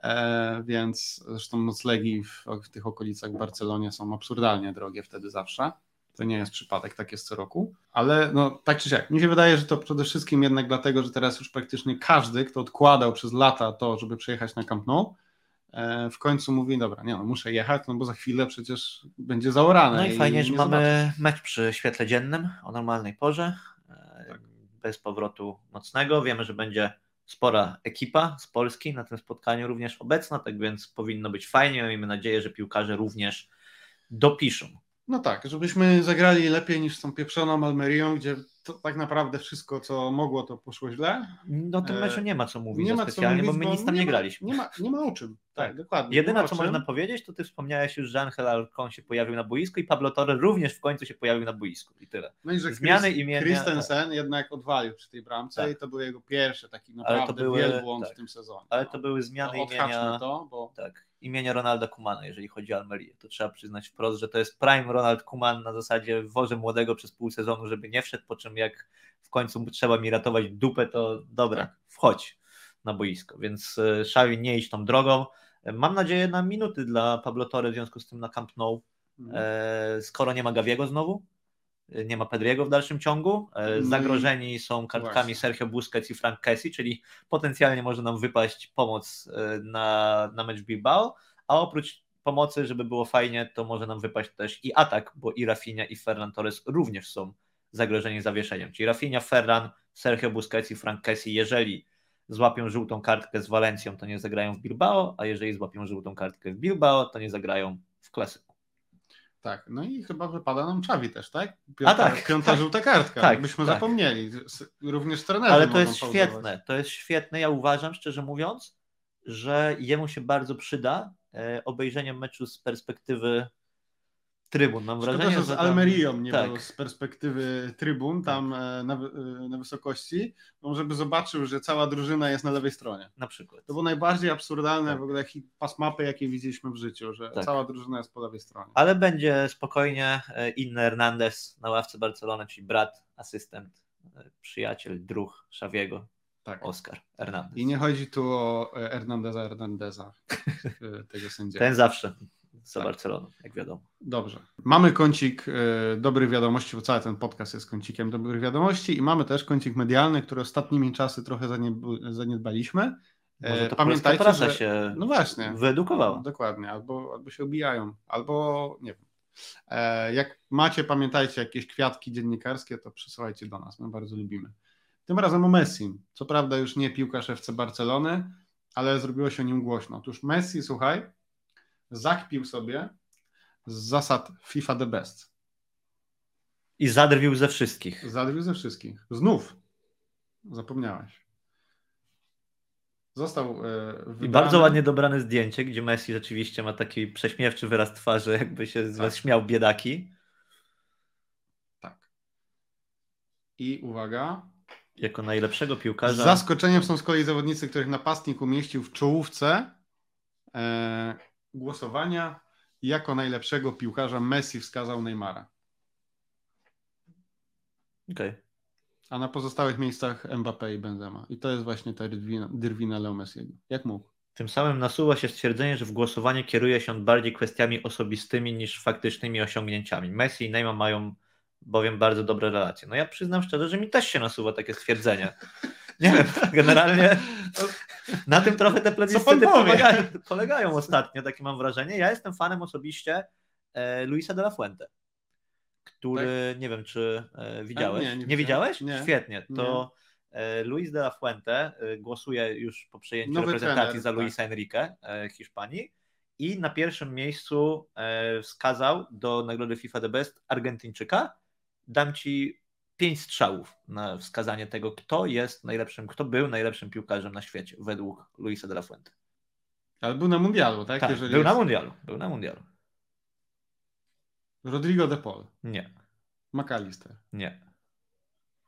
E, więc zresztą noclegi w, w tych okolicach w Barcelonie są absurdalnie drogie wtedy zawsze. To nie jest przypadek, tak jest co roku. Ale no, tak czy siak, mi się wydaje, że to przede wszystkim jednak dlatego, że teraz już praktycznie każdy, kto odkładał przez lata to, żeby przyjechać na Camp Nou, e, w końcu mówi, dobra, nie no, muszę jechać, no bo za chwilę przecież będzie zaorane. No i, i fajnie, że mamy zobaczysz. mecz przy świetle dziennym o normalnej porze, e, tak. bez powrotu nocnego. Wiemy, że będzie spora ekipa z Polski na tym spotkaniu również obecna, tak więc powinno być fajnie. Miejmy nadzieję, że piłkarze również dopiszą. No tak, żebyśmy zagrali lepiej niż z tą pieprzoną Almerią, gdzie to tak naprawdę wszystko, co mogło, to poszło źle. No tym meczu nie ma co mówić nie ma specjalnie, co mówić, bo my nic tam nie, nie graliśmy. Nie ma, nie ma o czym. Tak, tak dokładnie. Jedyne, co można powiedzieć, to ty wspomniałeś już, że Angel Alcon się pojawił na boisku i Pablo Torre również w końcu się pojawił na boisku i tyle. No i że Zmiany Chris, imienia... Christensen jednak odwalił przy tej bramce tak. i to był jego pierwszy taki naprawdę były, wielbłąd tak. w tym sezonie. Ale no. to były zmiany no, imienia... to, bo... Tak imienia Ronalda Kumana, jeżeli chodzi o Almerię. To trzeba przyznać wprost, że to jest prime Ronald Kuman na zasadzie woże młodego przez pół sezonu, żeby nie wszedł, po czym jak w końcu trzeba mi ratować dupę, to dobra, tak. wchodź na boisko. Więc e, Xavi nie iść tą drogą. Mam nadzieję na minuty dla Pablo Torre w związku z tym na Camp Nou, mhm. e, skoro nie ma Gawiego znowu, e, nie ma Pedriego w dalszym ciągu. No zagrożeni są kartkami. Sergio Busquets i Frank Kessi, czyli potencjalnie może nam wypaść pomoc na, na mecz Bilbao, a oprócz pomocy, żeby było fajnie, to może nam wypaść też i atak, bo i Rafinha i Ferran Torres również są zagrożeni zawieszeniem. Czyli Rafinha, Ferran, Sergio Busquets i Frank Kessi, jeżeli złapią żółtą kartkę z Walencją, to nie zagrają w Bilbao, a jeżeli złapią żółtą kartkę w Bilbao, to nie zagrają w klasyku. Tak, no i chyba wypada nam Czawi też, tak? Piąta, a tak, piąta tak, żółta kartka, tak, byśmy tak. zapomnieli. Również trenerzy Ale to jest pauzować. świetne, to jest świetne. Ja uważam, szczerze mówiąc, że jemu się bardzo przyda e, obejrzenie meczu z perspektywy trybun. Mam wrażenie, że, że z Almerią, nie tak. z perspektywy trybun, tam tak. E, na, e, na wysokości, żeby zobaczył, że cała drużyna jest na lewej stronie. Na przykład. To było najbardziej absurdalne tak. w ogóle pas mapy, jakie widzieliśmy w życiu, że tak. cała drużyna jest po lewej stronie. Ale będzie spokojnie e, inny Hernandez na ławce Barcelony, czyli brat, asystent, przyjaciel, druh Szawiego. Tak. Oscar Hernandez. I nie chodzi tu o Hernandeza Hernandeza, tego sędziego. Ten zawsze za tak. Barceloną, jak wiadomo. Dobrze. Mamy kącik y, dobrych wiadomości, bo cały ten podcast jest kącikiem dobrych wiadomości i mamy też kącik medialny, który ostatnimi czasy trochę zaniedbaliśmy. E, Może to pamiętajcie, prasa że... się no właśnie, wyedukowała. Dokładnie, albo, albo się obijają, albo nie wiem. E, jak macie, pamiętajcie, jakieś kwiatki dziennikarskie, to przysyłajcie do nas, my bardzo lubimy. Tym razem o Messi. Co prawda już nie piłkarz FC Barcelony, ale zrobiło się o nim głośno. Otóż Messi, słuchaj, zakpił sobie z zasad FIFA The Best. I zadrwił ze wszystkich. Zadrwił ze wszystkich. Znów. Zapomniałeś. Został e, I bardzo ładnie dobrane zdjęcie, gdzie Messi rzeczywiście ma taki prześmiewczy wyraz twarzy, jakby się z tak. was śmiał biedaki. Tak. I uwaga. Jako najlepszego piłkarza. Z zaskoczeniem są z kolei zawodnicy, których napastnik umieścił w czołówce e, głosowania jako najlepszego piłkarza Messi wskazał Neymara. Okej. Okay. A na pozostałych miejscach Mbappé i Benzema. I to jest właśnie ta drwina, drwina Leo Messiego. Jak mógł? Tym samym nasuwa się stwierdzenie, że w głosowanie kieruje się on bardziej kwestiami osobistymi niż faktycznymi osiągnięciami. Messi i Neymar mają bowiem bardzo dobre relacje. No ja przyznam szczerze, że mi też się nasuwa takie stwierdzenie. Nie wiem, generalnie na tym trochę te plebiscyty polegają, polegają ostatnio, takie mam wrażenie. Ja jestem fanem osobiście e, Luisa de la Fuente, który, tak? nie wiem, czy e, widziałeś. Nie, nie, nie widziałeś? Nie. Świetnie. To e, Luis de la Fuente głosuje już po przejęciu Nowy reprezentacji trener, za tak. Luisa Enrique e, Hiszpanii i na pierwszym miejscu wskazał do nagrody FIFA The Best Argentyńczyka. Dam ci pięć strzałów na wskazanie tego, kto jest najlepszym, kto był najlepszym piłkarzem na świecie według Luisa de la Fuente. Ale był na mundialu, tak? tak był jest... na mundialu, był na mundialu. Rodrigo de Paul. Nie. McAllister. Nie.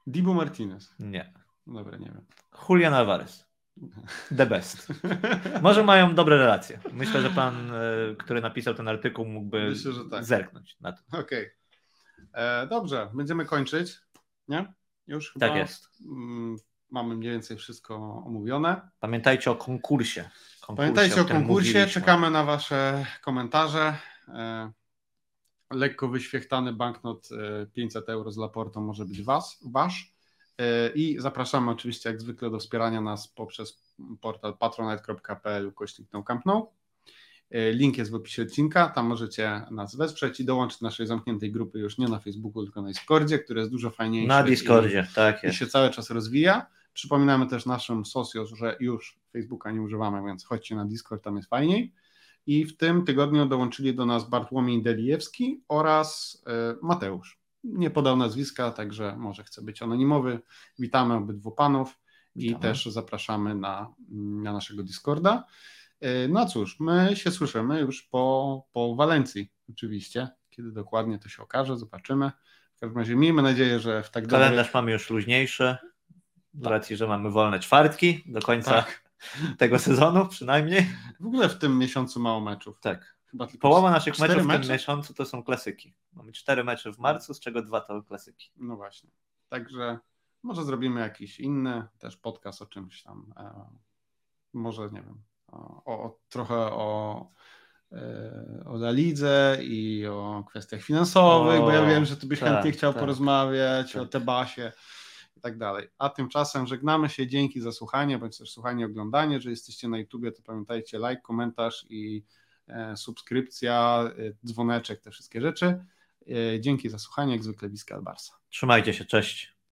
Dibu Martinez. Nie. Dobra, nie wiem. Julian Alvarez. The best. Może mają dobre relacje. Myślę, że pan, e, który napisał ten artykuł, mógłby Myślę, tak. zerknąć na to. Okej. Okay. E, dobrze, będziemy kończyć. Nie? Już chyba tak jest. Mm, mamy mniej więcej wszystko omówione. Pamiętajcie o konkursie. konkursie Pamiętajcie o, o konkursie, czekamy na Wasze komentarze. E, lekko wyświechtany banknot 500 e, euro z Laporto może być was, Wasz. E, I zapraszamy oczywiście jak zwykle do wspierania nas poprzez portal patronite.pl kośnik no link jest w opisie odcinka, tam możecie nas wesprzeć i dołączyć do naszej zamkniętej grupy już nie na Facebooku, tylko na Discordzie, które jest dużo fajniejsze. Na Discordzie, i, tak jest. I się cały czas rozwija. Przypominamy też naszym socios, że już Facebooka nie używamy, więc chodźcie na Discord, tam jest fajniej. I w tym tygodniu dołączyli do nas Bartłomiej Delijewski oraz e, Mateusz. Nie podał nazwiska, także może chce być anonimowy. Witamy obydwu panów i też zapraszamy na, na naszego Discorda. E, no cóż, my się słyszymy już po, po Walencji, oczywiście. Kiedy dokładnie to się okaże, zobaczymy. W każdym razie miejmy nadzieję, że w tak Kalendarz mamy już luźniejszy, z tak. racji, że mamy wolne czwartki do końca tak. tego sezonu przynajmniej. W ogóle w tym miesiącu mało meczów. Tak. Chyba Połowa naszych meczów w tym miesiącu to są klasyki. Mamy cztery mecze w marcu, z czego dwa to klasyki. No właśnie. Także może zrobimy jakiś inny też podcast o czymś tam. E, może nie wiem. O, o trochę o e, o La Lidze i o kwestiach finansowych, o, bo ja wiem, że ty byś tak, chętnie chciał tak, porozmawiać tak. o Tebasie i tak dalej. A tymczasem żegnamy się, dzięki za słuchanie, bądź też słuchanie, oglądanie. Że jesteście na YouTubie, to pamiętajcie like, komentarz i e, subskrypcja, e, dzwoneczek, te wszystkie rzeczy. E, dzięki za słuchanie, jak zwykle Wiska Albarsa. Trzymajcie się, cześć.